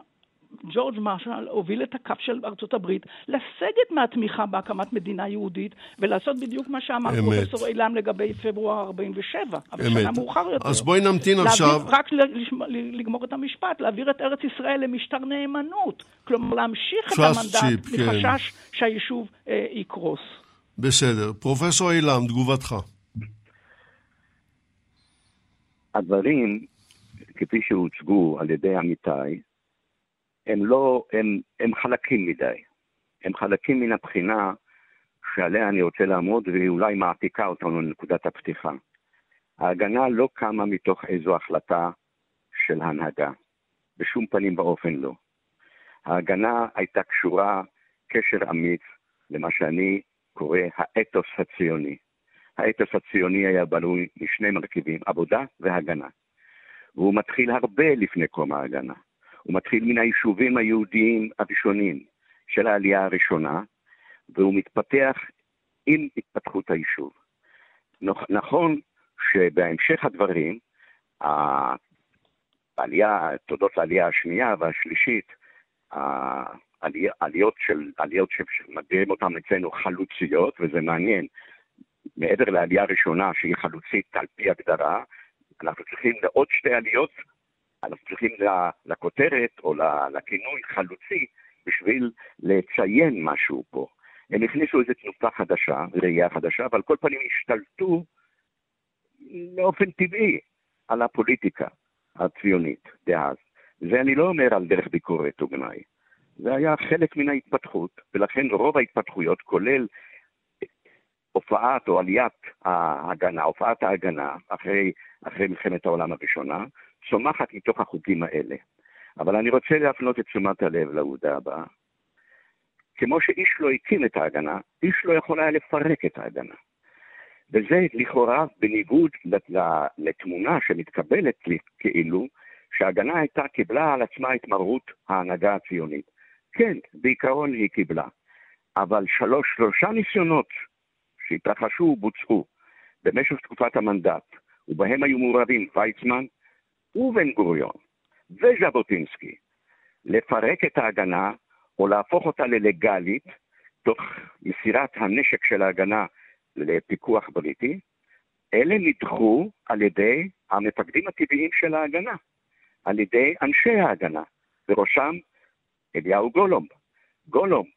ג'ורג' מרשל הוביל את הקו של ארצות הברית לסגת מהתמיכה בהקמת מדינה יהודית ולעשות בדיוק מה שאמר פרופסור אילם לגבי פברואר 47, אבל שנה מאוחר יותר. אז בואי נמתין להעביר, עכשיו. רק לגמור את המשפט, להעביר את ארץ ישראל למשטר נאמנות, כלומר להמשיך את המנדט כן. מחשש שהיישוב אה, יקרוס. בסדר. פרופסור אילם, תגובתך. הדברים, כפי שהוצגו על ידי עמיתי, הם לא, הם, הם חלקים מדי. הם חלקים מן הבחינה שעליה אני רוצה לעמוד והיא אולי מעתיקה אותנו לנקודת הפתיחה. ההגנה לא קמה מתוך איזו החלטה של הנהגה, בשום פנים ואופן לא. ההגנה הייתה קשורה קשר אמיץ למה שאני קורא האתוס הציוני. האתוס הציוני היה בנוי משני מרכיבים, עבודה והגנה. והוא מתחיל הרבה לפני קום ההגנה. הוא מתחיל מן היישובים היהודיים הראשונים של העלייה הראשונה, והוא מתפתח עם התפתחות היישוב. נכון שבהמשך הדברים, העלייה, תודות לעלייה השנייה והשלישית, העליות של, עליות שמגדירים אותן אצלנו חלוציות, וזה מעניין, מעבר לעלייה הראשונה שהיא חלוצית על פי הגדרה, אנחנו צריכים לעוד שתי עליות אנחנו צריכים לכותרת או לכינוי חלוצי בשביל לציין משהו פה. הם הכניסו איזו תנופה חדשה, ראייה חדשה, אבל כל פנים השתלטו באופן טבעי על הפוליטיקה הציונית דאז. זה אני לא אומר על דרך ביקורת או גנאי. זה היה חלק מן ההתפתחות, ולכן רוב ההתפתחויות, כולל הופעת או עליית ההגנה, הופעת ההגנה אחרי, אחרי מלחמת העולם הראשונה, צומחת מתוך החוקים האלה. אבל אני רוצה להפנות את תשומת הלב לעובדה הבאה. כמו שאיש לא הקים את ההגנה, איש לא יכול היה לפרק את ההגנה. וזה לכאורה בניגוד לתמונה שמתקבלת כאילו שההגנה הייתה, קיבלה על עצמה את מרות ההנהגה הציונית. כן, בעיקרון היא קיבלה. אבל שלוש, שלושה ניסיונות שהתרחשו ובוצעו במשך תקופת המנדט, ובהם היו מעורבים ויצמן, ובן גוריון וז'בוטינסקי לפרק את ההגנה או להפוך אותה ללגלית תוך מסירת הנשק של ההגנה לפיקוח בריטי, אלה נדחו על ידי המפקדים הטבעיים של ההגנה, על ידי אנשי ההגנה, בראשם אליהו גולומב. גולומב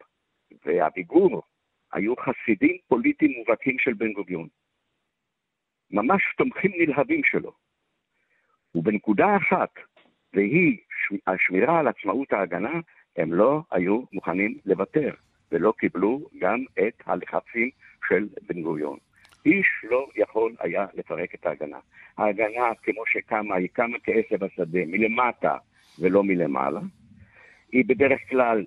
ואביגור היו חסידים פוליטיים מובהקים של בן גוריון. ממש תומכים נלהבים שלו. ובנקודה אחת, והיא השמירה על עצמאות ההגנה, הם לא היו מוכנים לוותר, ולא קיבלו גם את הלחצים של בן גוריון. איש לא יכול היה לפרק את ההגנה. ההגנה, כמו שקמה, היא קמה כעשב השדה, מלמטה ולא מלמעלה. היא בדרך כלל,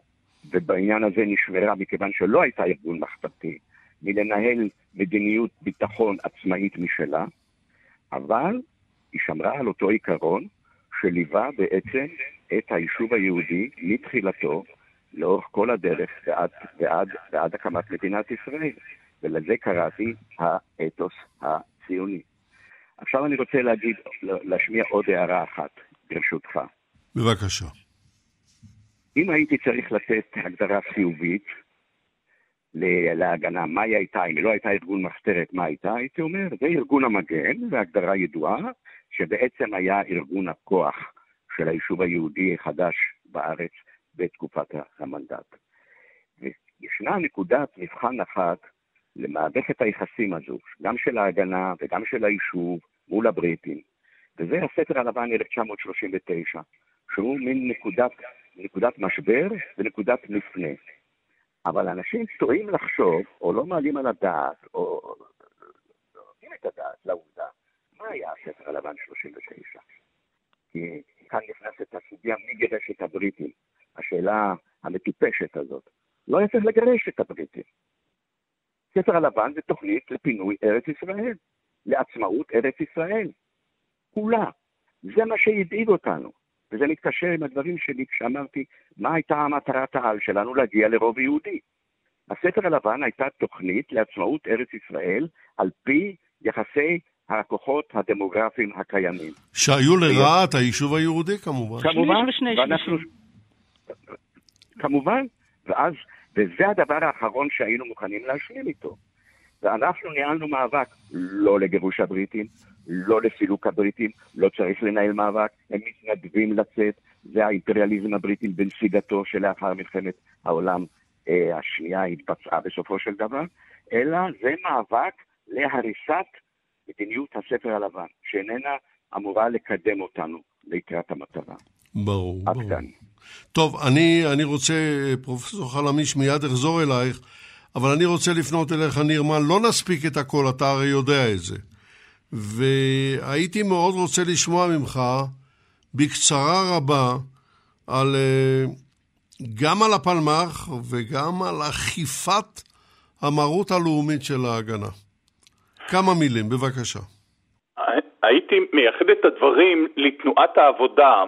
ובעניין הזה נשמרה מכיוון שלא הייתה ארגון מחתרתי, מלנהל מדיניות ביטחון עצמאית משלה, אבל היא שמרה על אותו עיקרון שליווה בעצם את היישוב היהודי מתחילתו לאורך כל הדרך ועד, ועד, ועד הקמת מדינת ישראל, ולזה קראתי האתוס הציוני. עכשיו אני רוצה להגיד, להשמיע עוד הערה אחת, ברשותך. בבקשה. אם הייתי צריך לתת הגדרה חיובית להגנה, מה היא הייתה, אם היא לא הייתה ארגון מחתרת, מה הייתה, הייתי אומר, זה ארגון המגן, והגדרה ידועה, שבעצם היה ארגון הכוח של היישוב היהודי החדש בארץ בתקופת המנדט. וישנה נקודת מבחן אחת למערכת היחסים הזו, גם של ההגנה וגם של היישוב מול הבריטים, וזה הספר הלבן 1939, שהוא מין נקודת, נקודת משבר ונקודת מפנה. אבל אנשים טועים לחשוב, או לא מעלים על הדעת, או לא נותנים את הדעת לעובדה, מה היה הספר הלבן 39? כי כאן נכנסת הסוגיה מי גירש את הבריטים, השאלה המטופשת הזאת. לא היה צריך לגרש את הבריטים. ספר הלבן זה תוכנית לפינוי ארץ ישראל, לעצמאות ארץ ישראל. כולה. זה מה שהדאיג אותנו. וזה מתקשר עם הדברים שלי כשאמרתי מה הייתה המטרת העל שלנו להגיע לרוב יהודי. הספר הלבן הייתה תוכנית לעצמאות ארץ ישראל על פי יחסי הכוחות הדמוגרפיים הקיימים. שהיו לרעת היישוב היהודי כמובן. כמובן, ושני ואנחנו... כמובן, ואז, וזה הדבר האחרון שהיינו מוכנים להשלים איתו. ואנחנו ניהלנו מאבק לא לגירוש הבריטים, לא לסילוק הבריטים, לא צריך לנהל מאבק, הם מתנדבים לצאת, זה האימפריאליזם הבריטי בנסיגתו שלאחר מלחמת העולם אה, השנייה התבצעה בסופו של דבר, אלא זה מאבק להריסת מדיניות הספר הלבן, שאיננה אמורה לקדם אותנו לקראת המטרה. ברור, ברור. כאן. טוב, אני, אני רוצה, פרופסור חלמיש, מיד אחזור אלייך, אבל אני רוצה לפנות אליך, נירמן, לא נספיק את הכל, אתה הרי יודע את זה. והייתי מאוד רוצה לשמוע ממך, בקצרה רבה, על, אה, גם על הפלמ"ח וגם על אכיפת המרות הלאומית של ההגנה. כמה מילים, בבקשה. הייתי מייחד את הדברים לתנועת העבודה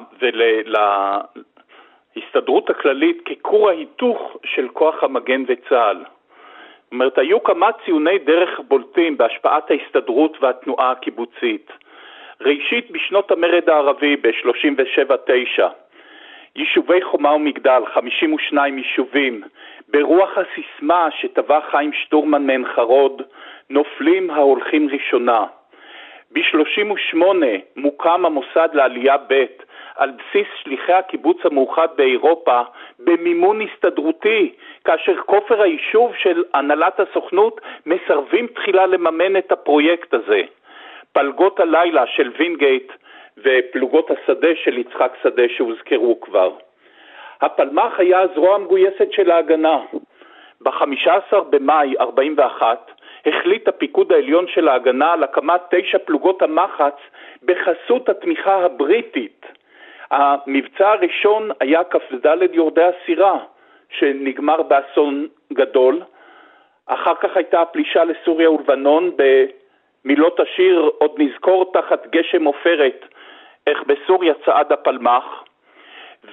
ולהסתדרות הכללית ככור ההיתוך של כוח המגן וצה"ל. זאת אומרת, היו כמה ציוני דרך בולטים בהשפעת ההסתדרות והתנועה הקיבוצית. ראשית, בשנות המרד הערבי, ב-37-9, יישובי חומה ומגדל, 52 יישובים, ברוח הסיסמה שטבע חיים שטורמן מעין חרוד, נופלים ההולכים ראשונה. ב-38 מוקם המוסד לעלייה ב' על בסיס שליחי הקיבוץ המאוחד באירופה במימון הסתדרותי, כאשר כופר היישוב של הנהלת הסוכנות מסרבים תחילה לממן את הפרויקט הזה. פלגות הלילה של וינגייט ופלוגות השדה של יצחק שדה שהוזכרו כבר. הפלמ"ח היה הזרוע המגויסת של ההגנה. ב-15 במאי 41 החליט הפיקוד העליון של ההגנה על הקמת תשע פלוגות המחץ בחסות התמיכה הבריטית. המבצע הראשון היה כ"ד יורדי הסירה, שנגמר באסון גדול. אחר כך הייתה הפלישה לסוריה ולבנון במילות השיר עוד נזכור תחת גשם עופרת איך בסוריה צעד הפלמ"ח.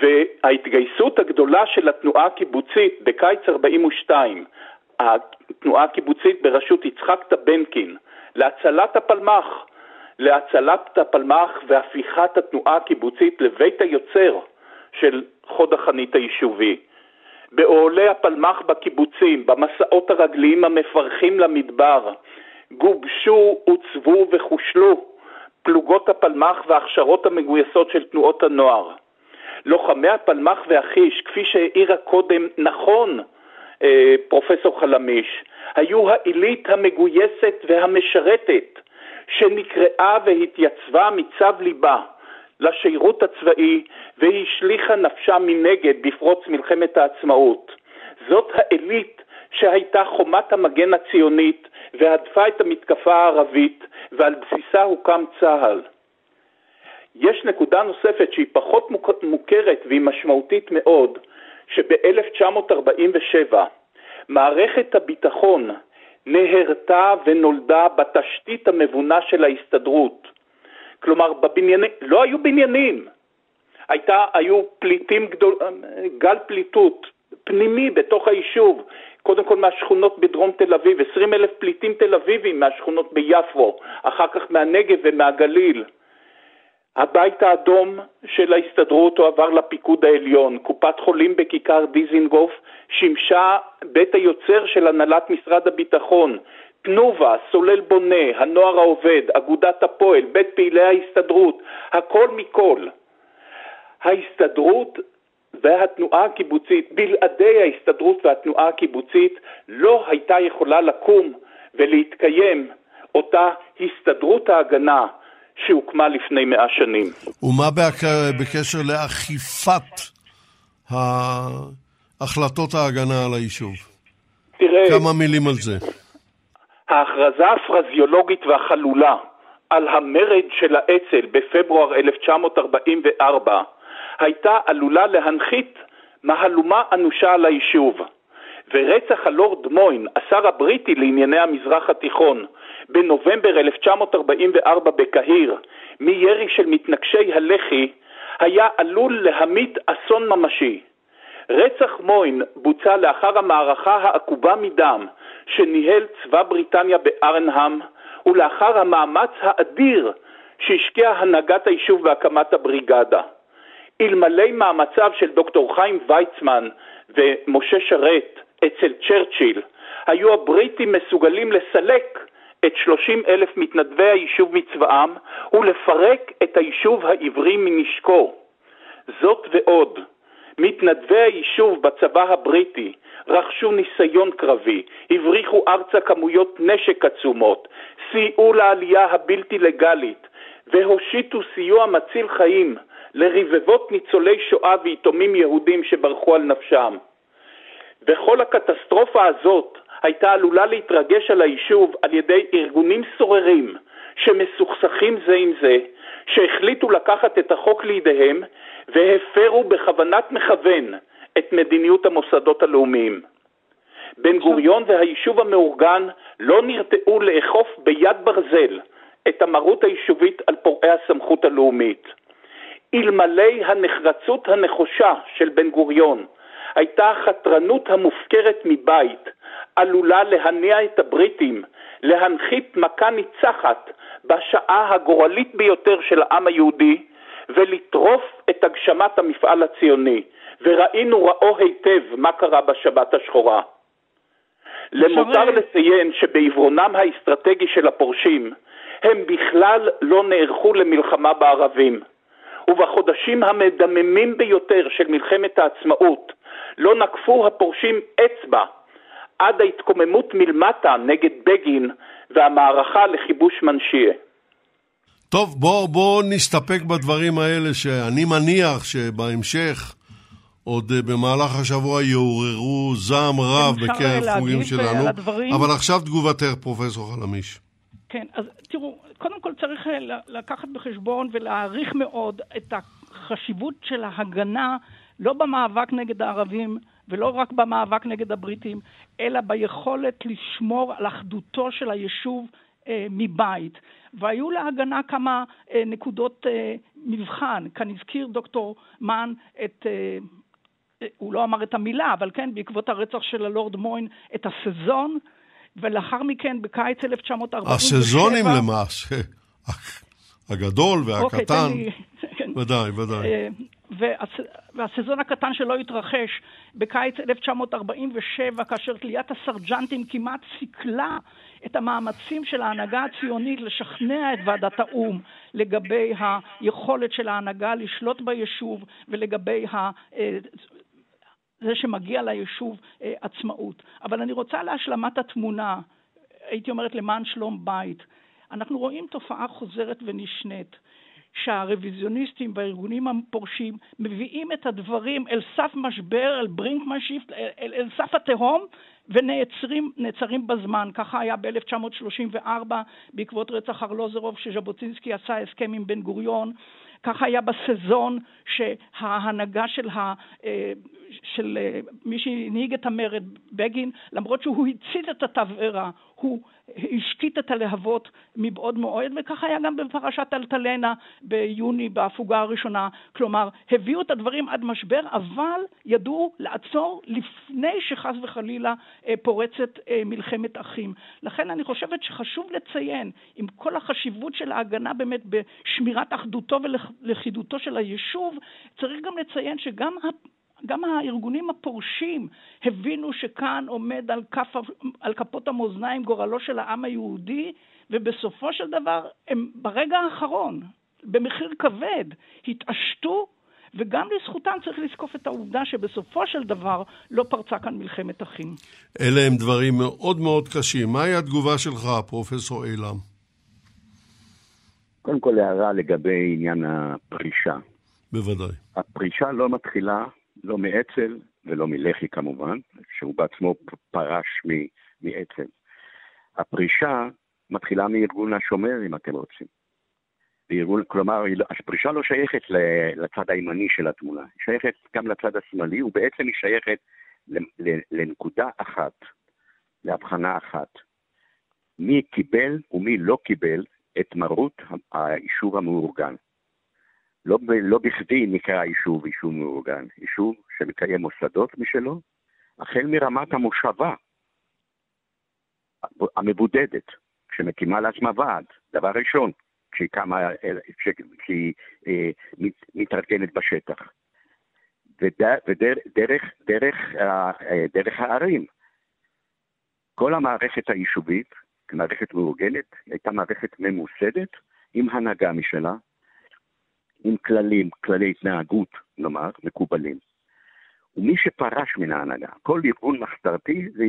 וההתגייסות הגדולה של התנועה הקיבוצית בקיץ 42, התנועה הקיבוצית בראשות יצחק טבנקין, להצלת הפלמ"ח, להצלת הפלמ"ח והפיכת התנועה הקיבוצית לבית היוצר של חוד החנית היישובי. באוהלי הפלמ"ח בקיבוצים, במסעות הרגליים המפרכים למדבר, גובשו, עוצבו וחושלו פלוגות הפלמ"ח וההכשרות המגויסות של תנועות הנוער. לוחמי הפלמ"ח והחיש, כפי שהעירה קודם נכון פרופסור חלמיש, היו העילית המגויסת והמשרתת שנקראה והתייצבה מצו ליבה לשירות הצבאי והשליכה נפשה מנגד בפרוץ מלחמת העצמאות. זאת העילית שהייתה חומת המגן הציונית והדפה את המתקפה הערבית ועל בסיסה הוקם צה"ל. יש נקודה נוספת שהיא פחות מוכרת והיא משמעותית מאוד, שב-1947 מערכת הביטחון נהרתה ונולדה בתשתית המבונה של ההסתדרות. כלומר, בבנייני, לא היו בניינים, הייתה, היו פליטים גדול, גל פליטות פנימי בתוך היישוב, קודם כל מהשכונות בדרום תל אביב, 20 אלף פליטים תל אביבים מהשכונות ביפו, אחר כך מהנגב ומהגליל. הבית האדום של ההסתדרות הועבר לפיקוד העליון, קופת חולים בכיכר דיזינגוף שימשה בית היוצר של הנהלת משרד הביטחון, תנובה, סולל בונה, הנוער העובד, אגודת הפועל, בית פעילי ההסתדרות, הכל מכל. ההסתדרות והתנועה הקיבוצית, בלעדי ההסתדרות והתנועה הקיבוצית, לא הייתה יכולה לקום ולהתקיים אותה הסתדרות ההגנה שהוקמה לפני מאה שנים. ומה בקשר לאכיפת החלטות ההגנה על היישוב? תראה, כמה מילים על זה. ההכרזה הפרזיולוגית והחלולה על המרד של האצ"ל בפברואר 1944 הייתה עלולה להנחית מהלומה אנושה על היישוב. ורצח הלורד מוין, השר הבריטי לענייני המזרח התיכון, בנובמבר 1944 בקהיר, מירי של מתנגשי הלח"י, היה עלול להמית אסון ממשי. רצח מוין בוצע לאחר המערכה העקובה מדם שניהל צבא בריטניה בארנהאם, ולאחר המאמץ האדיר שהשקיעה הנהגת היישוב בהקמת הבריגדה. אלמלא מאמציו של דוקטור חיים ויצמן ומשה שרת אצל צ'רצ'יל, היו הבריטים מסוגלים לסלק את 30 אלף מתנדבי היישוב מצבאם ולפרק את היישוב העברי מנשקו. זאת ועוד, מתנדבי היישוב בצבא הבריטי רכשו ניסיון קרבי, הבריחו ארצה כמויות נשק עצומות, סייעו לעלייה הבלתי לגלית והושיטו סיוע מציל חיים לרבבות ניצולי שואה ויתומים יהודים שברחו על נפשם. וכל הקטסטרופה הזאת הייתה עלולה להתרגש על היישוב על ידי ארגונים סוררים שמסוכסכים זה עם זה, שהחליטו לקחת את החוק לידיהם והפרו בכוונת מכוון את מדיניות המוסדות הלאומיים. בן גוריון והיישוב המאורגן לא נרתעו לאכוף ביד ברזל את המרות היישובית על פורעי הסמכות הלאומית. אלמלא הנחרצות הנחושה של בן גוריון הייתה החתרנות המופקרת מבית עלולה להניע את הבריטים להנחית מכה ניצחת בשעה הגורלית ביותר של העם היהודי ולטרוף את הגשמת המפעל הציוני, וראינו ראו היטב מה קרה בשבת השחורה. למותר לציין שבעיוורונם האסטרטגי של הפורשים, הם בכלל לא נערכו למלחמה בערבים. ובחודשים המדממים ביותר של מלחמת העצמאות לא נקפו הפורשים אצבע עד ההתקוממות מלמטה נגד בגין והמערכה לכיבוש מנשיה. טוב, בואו בוא נסתפק בדברים האלה שאני מניח שבהמשך עוד אה, במהלך השבוע יעוררו זעם רב בקרב חוגים שלנו. אבל עכשיו תגובתך, פרופסור חלמיש. כן, אז תראו, קודם כל צריך אה, לקחת בחשבון ולהעריך מאוד את החשיבות של ההגנה, לא במאבק נגד הערבים ולא רק במאבק נגד הבריטים, אלא ביכולת לשמור על אחדותו של היישוב אה, מבית. והיו להגנה כמה אה, נקודות אה, מבחן. כאן הזכיר דוקטור מן את... אה, הוא לא אמר את המילה, אבל כן, בעקבות הרצח של הלורד מוין, את הסזון, ולאחר מכן, בקיץ 1947... הסזונים למעשה, (laughs) הגדול והקטן. אוקיי, כן. ודאי, ודאי. והסזון הקטן שלא התרחש בקיץ 1947, כאשר תליית הסרג'נטים כמעט סיכלה את המאמצים של ההנהגה הציונית לשכנע את ועדת האו"ם לגבי היכולת של ההנהגה לשלוט ביישוב ולגבי ה... אה, זה שמגיע ליישוב אה, עצמאות. אבל אני רוצה להשלמת התמונה, הייתי אומרת למען שלום בית. אנחנו רואים תופעה חוזרת ונשנית. שהרוויזיוניסטים והארגונים הפורשים מביאים את הדברים אל סף משבר, אל brinkmanship, אל, אל, אל סף התהום, ונעצרים בזמן. ככה היה ב-1934 בעקבות רצח ארלוזרוב, שז'בוטינסקי עשה הסכם עם בן גוריון. ככה היה בסזון שההנהגה של, ה, אה, של אה, מי שהנהיג את המרד, בגין, למרות שהוא הצית את התבערה, הוא השקיט את הלהבות מבעוד מועד, וכך היה גם בפרשת אלטלנה ביוני בהפוגה הראשונה. כלומר, הביאו את הדברים עד משבר, אבל ידעו לעצור לפני שחס וחלילה אה, פורצת אה, מלחמת אחים. לכן אני חושבת שחשוב לציין, עם כל החשיבות של ההגנה באמת בשמירת אחדותו ולכידותו של היישוב, צריך גם לציין שגם גם הארגונים הפורשים הבינו שכאן עומד על, כף, על כפות המאזניים גורלו של העם היהודי, ובסופו של דבר הם ברגע האחרון, במחיר כבד, התעשתו וגם לזכותם צריך לזקוף את העובדה שבסופו של דבר לא פרצה כאן מלחמת אחים. אלה הם דברים מאוד מאוד קשים. מהי התגובה שלך, פרופסור אילם? קודם כל הערה לגבי עניין הפרישה. בוודאי. הפרישה לא מתחילה לא מאצ"ל ולא מלח"י כמובן, שהוא בעצמו פרש מאצ"ל. הפרישה מתחילה מארגון השומר, אם אתם רוצים. בארגון, כלומר, לא- הפרישה לא שייכת לצד הימני של התמונה, היא שייכת גם לצד השמאלי, ובעצם היא שייכת לנקודה אחת, להבחנה אחת. מי קיבל ומי לא קיבל את מרות היישוב המאורגן. לא, לא בכדי נקרא יישוב יישוב מאורגן, יישוב שמקיים מוסדות משלו, החל מרמת המושבה המבודדת, שמקימה לעצמה ועד, דבר ראשון, כשהיא, קמה, כשהיא אה, מתארגנת בשטח. ודרך דרך, דרך, אה, דרך הערים. כל המערכת היישובית, כמערכת מאורגנת, הייתה מערכת ממוסדת, עם הנהגה משלה, עם כללים, כללי התנהגות, נאמר, מקובלים. ומי שפרש מן ההנהגה, כל ארגון מחתרתי, זה,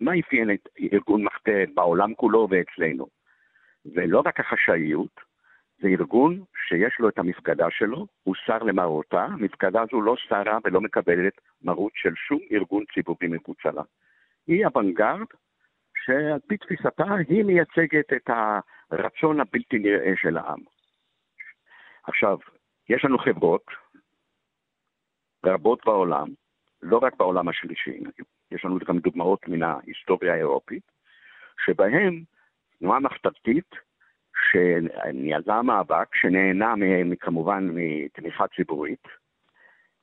מה אפיין את ארגון מחתרת בעולם כולו ואצלנו? ולא רק החשאיות, זה ארגון שיש לו את המפקדה שלו, הוא שר למרותה, המפקדה הזו לא שרה ולא מקבלת מרות של שום ארגון ציבורי מחוצה לה. היא אוונגרד, שעל פי תפיסתה היא מייצגת את הרצון הבלתי נראה של העם. עכשיו, יש לנו חברות רבות בעולם, לא רק בעולם השלישי, יש לנו גם דוגמאות מן ההיסטוריה האירופית, שבהן תנועה מחתרתית שניהלה מאבק, שנהנה כמובן מתמיכה ציבורית,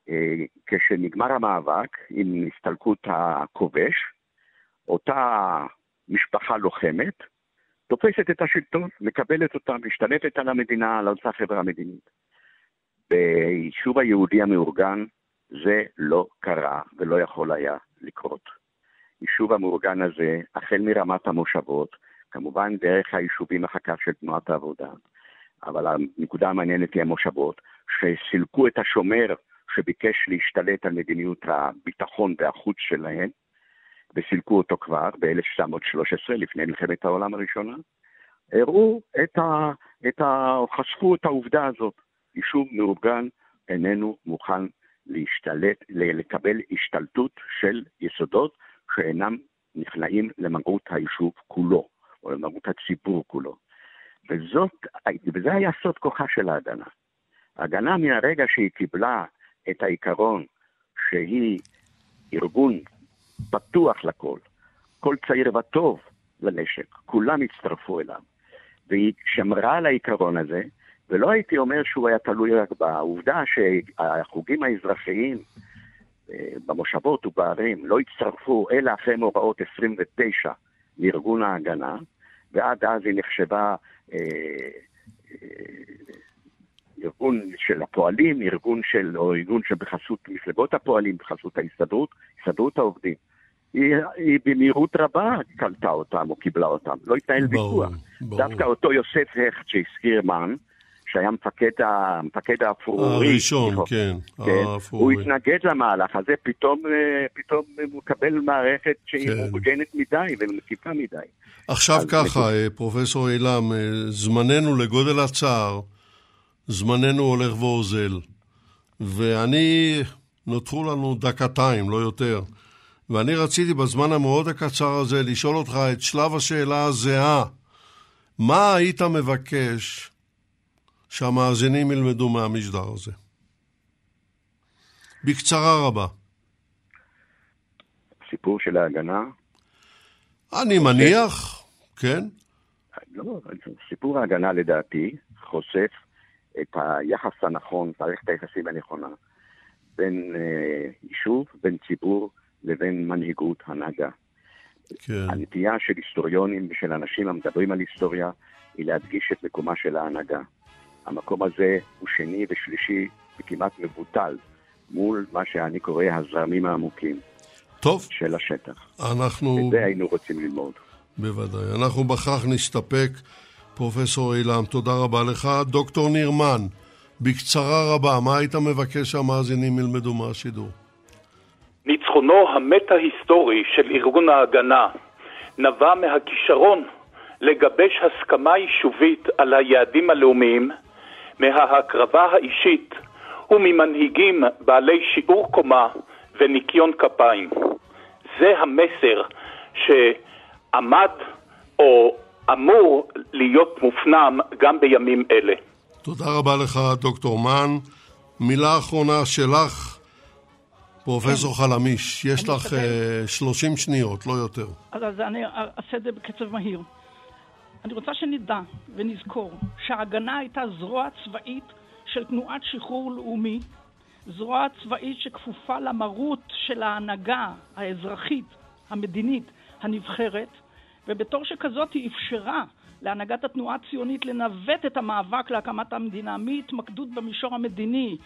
אה, כשנגמר המאבק עם הסתלקות הכובש, אותה משפחה לוחמת תופסת את השלטון, מקבלת אותה, משתלטת על המדינה, על אותה חברה מדינית. ביישוב היהודי המאורגן זה לא קרה ולא יכול היה לקרות. יישוב המאורגן הזה, החל מרמת המושבות, כמובן דרך היישובים אחר של תנועת העבודה, אבל הנקודה המעניינת היא המושבות, שסילקו את השומר שביקש להשתלט על מדיניות הביטחון והחוץ שלהם, וסילקו אותו כבר ב-1913, לפני מלחמת העולם הראשונה, הראו את ה... את ה... חשפו את העובדה הזאת. יישוב מאורגן איננו מוכן להשתלט, לקבל השתלטות של יסודות שאינם נכנעים למהות היישוב כולו, או למהות הציבור כולו. וזאת, וזה היה סוד כוחה של ההגנה. ההגנה מהרגע שהיא קיבלה את העיקרון שהיא ארגון פתוח לכל, כל צעיר וטוב לנשק, כולם הצטרפו אליו. והיא שמרה על העיקרון הזה, ולא הייתי אומר שהוא היה תלוי רק בעובדה שהחוגים האזרחיים אה, במושבות ובערים לא הצטרפו אלא אחרי מאורעות 29 לארגון ההגנה, ועד אז היא נחשבה אה, אה, ארגון של הפועלים, ארגון של, או ארגון שבחסות מפלגות הפועלים, בחסות ההסתדרות, הסתדרות העובדים. היא, היא במהירות רבה קלטה אותם או קיבלה אותם, לא התנהל ויכוח. דווקא אותו יוסף הכט שהזכיר מן, שהיה מפקד, המפקד האפרורי. הראשון, כן. כן הוא התנגד למהלך הזה, פתאום, אה, פתאום הוא מקבל מערכת שהיא כן. מוגנת מדי ומקיפה מדי. עכשיו ככה, נקוד... אה, פרופסור אילם, אה, זמננו לגודל הצער, זמננו הולך ואוזל. ואני, נותרו לנו דקתיים, לא יותר. ואני רציתי בזמן המאוד הקצר הזה לשאול אותך את שלב השאלה הזהה. מה היית מבקש שהמאזינים ילמדו מהמשדר הזה? בקצרה רבה. סיפור של ההגנה? אני מניח, כן. לא, סיפור ההגנה לדעתי חושף את היחס הנכון, מערכת היחסים הנכונה, בין אה, יישוב, בין ציבור, לבין מנהיגות הנהגה. כן. הנטייה של היסטוריונים ושל אנשים המדברים על היסטוריה היא להדגיש את מקומה של ההנהגה. המקום הזה הוא שני ושלישי וכמעט מבוטל מול מה שאני קורא הזרמים העמוקים טוב. של השטח. אנחנו... את זה היינו רוצים ללמוד. בוודאי. אנחנו בכך נסתפק. פרופסור אילם, תודה רבה לך. דוקטור נירמן, בקצרה רבה, מה היית מבקש שהמאזינים ילמדו מהשידור? ניצחונו המטה-היסטורי של ארגון ההגנה נבע מהכישרון לגבש הסכמה יישובית על היעדים הלאומיים מההקרבה האישית וממנהיגים בעלי שיעור קומה וניקיון כפיים. זה המסר שעמד או אמור להיות מופנם גם בימים אלה. תודה רבה לך, דוקטור מן. מילה אחרונה שלך, פרופסור כן. חלמיש, יש לך uh, 30 שניות, לא יותר. אז, אז אני אעשה את זה בקצב מהיר. אני רוצה שנדע ונזכור שההגנה הייתה זרוע צבאית של תנועת שחרור לאומי, זרוע צבאית שכפופה למרות של ההנהגה האזרחית, המדינית, הנבחרת, ובתור שכזאת היא אפשרה להנהגת התנועה הציונית לנווט את המאבק להקמת המדינה מהתמקדות במישור המדיני,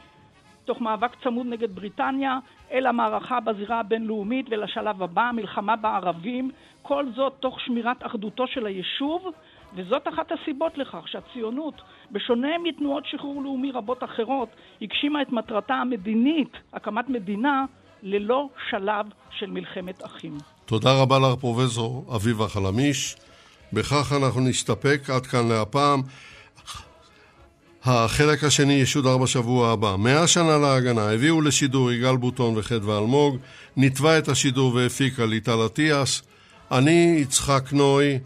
תוך מאבק צמוד נגד בריטניה, אל המערכה בזירה הבינלאומית ולשלב הבא, מלחמה בערבים, כל זאת תוך שמירת אחדותו של היישוב, וזאת אחת הסיבות לכך שהציונות, בשונה מתנועות שחרור לאומי רבות אחרות, הגשימה את מטרתה המדינית, הקמת מדינה, ללא שלב של מלחמת אחים. תודה רבה לך, פרופסור אביבה חלמיש. בכך אנחנו נסתפק עד כאן להפעם. החלק השני ישודר בשבוע הבא. מאה שנה להגנה, הביאו לשידור יגאל בוטון וחדווה אלמוג, נתבע את השידור והפיקה ליטל אטיאס. אני יצחק נוי,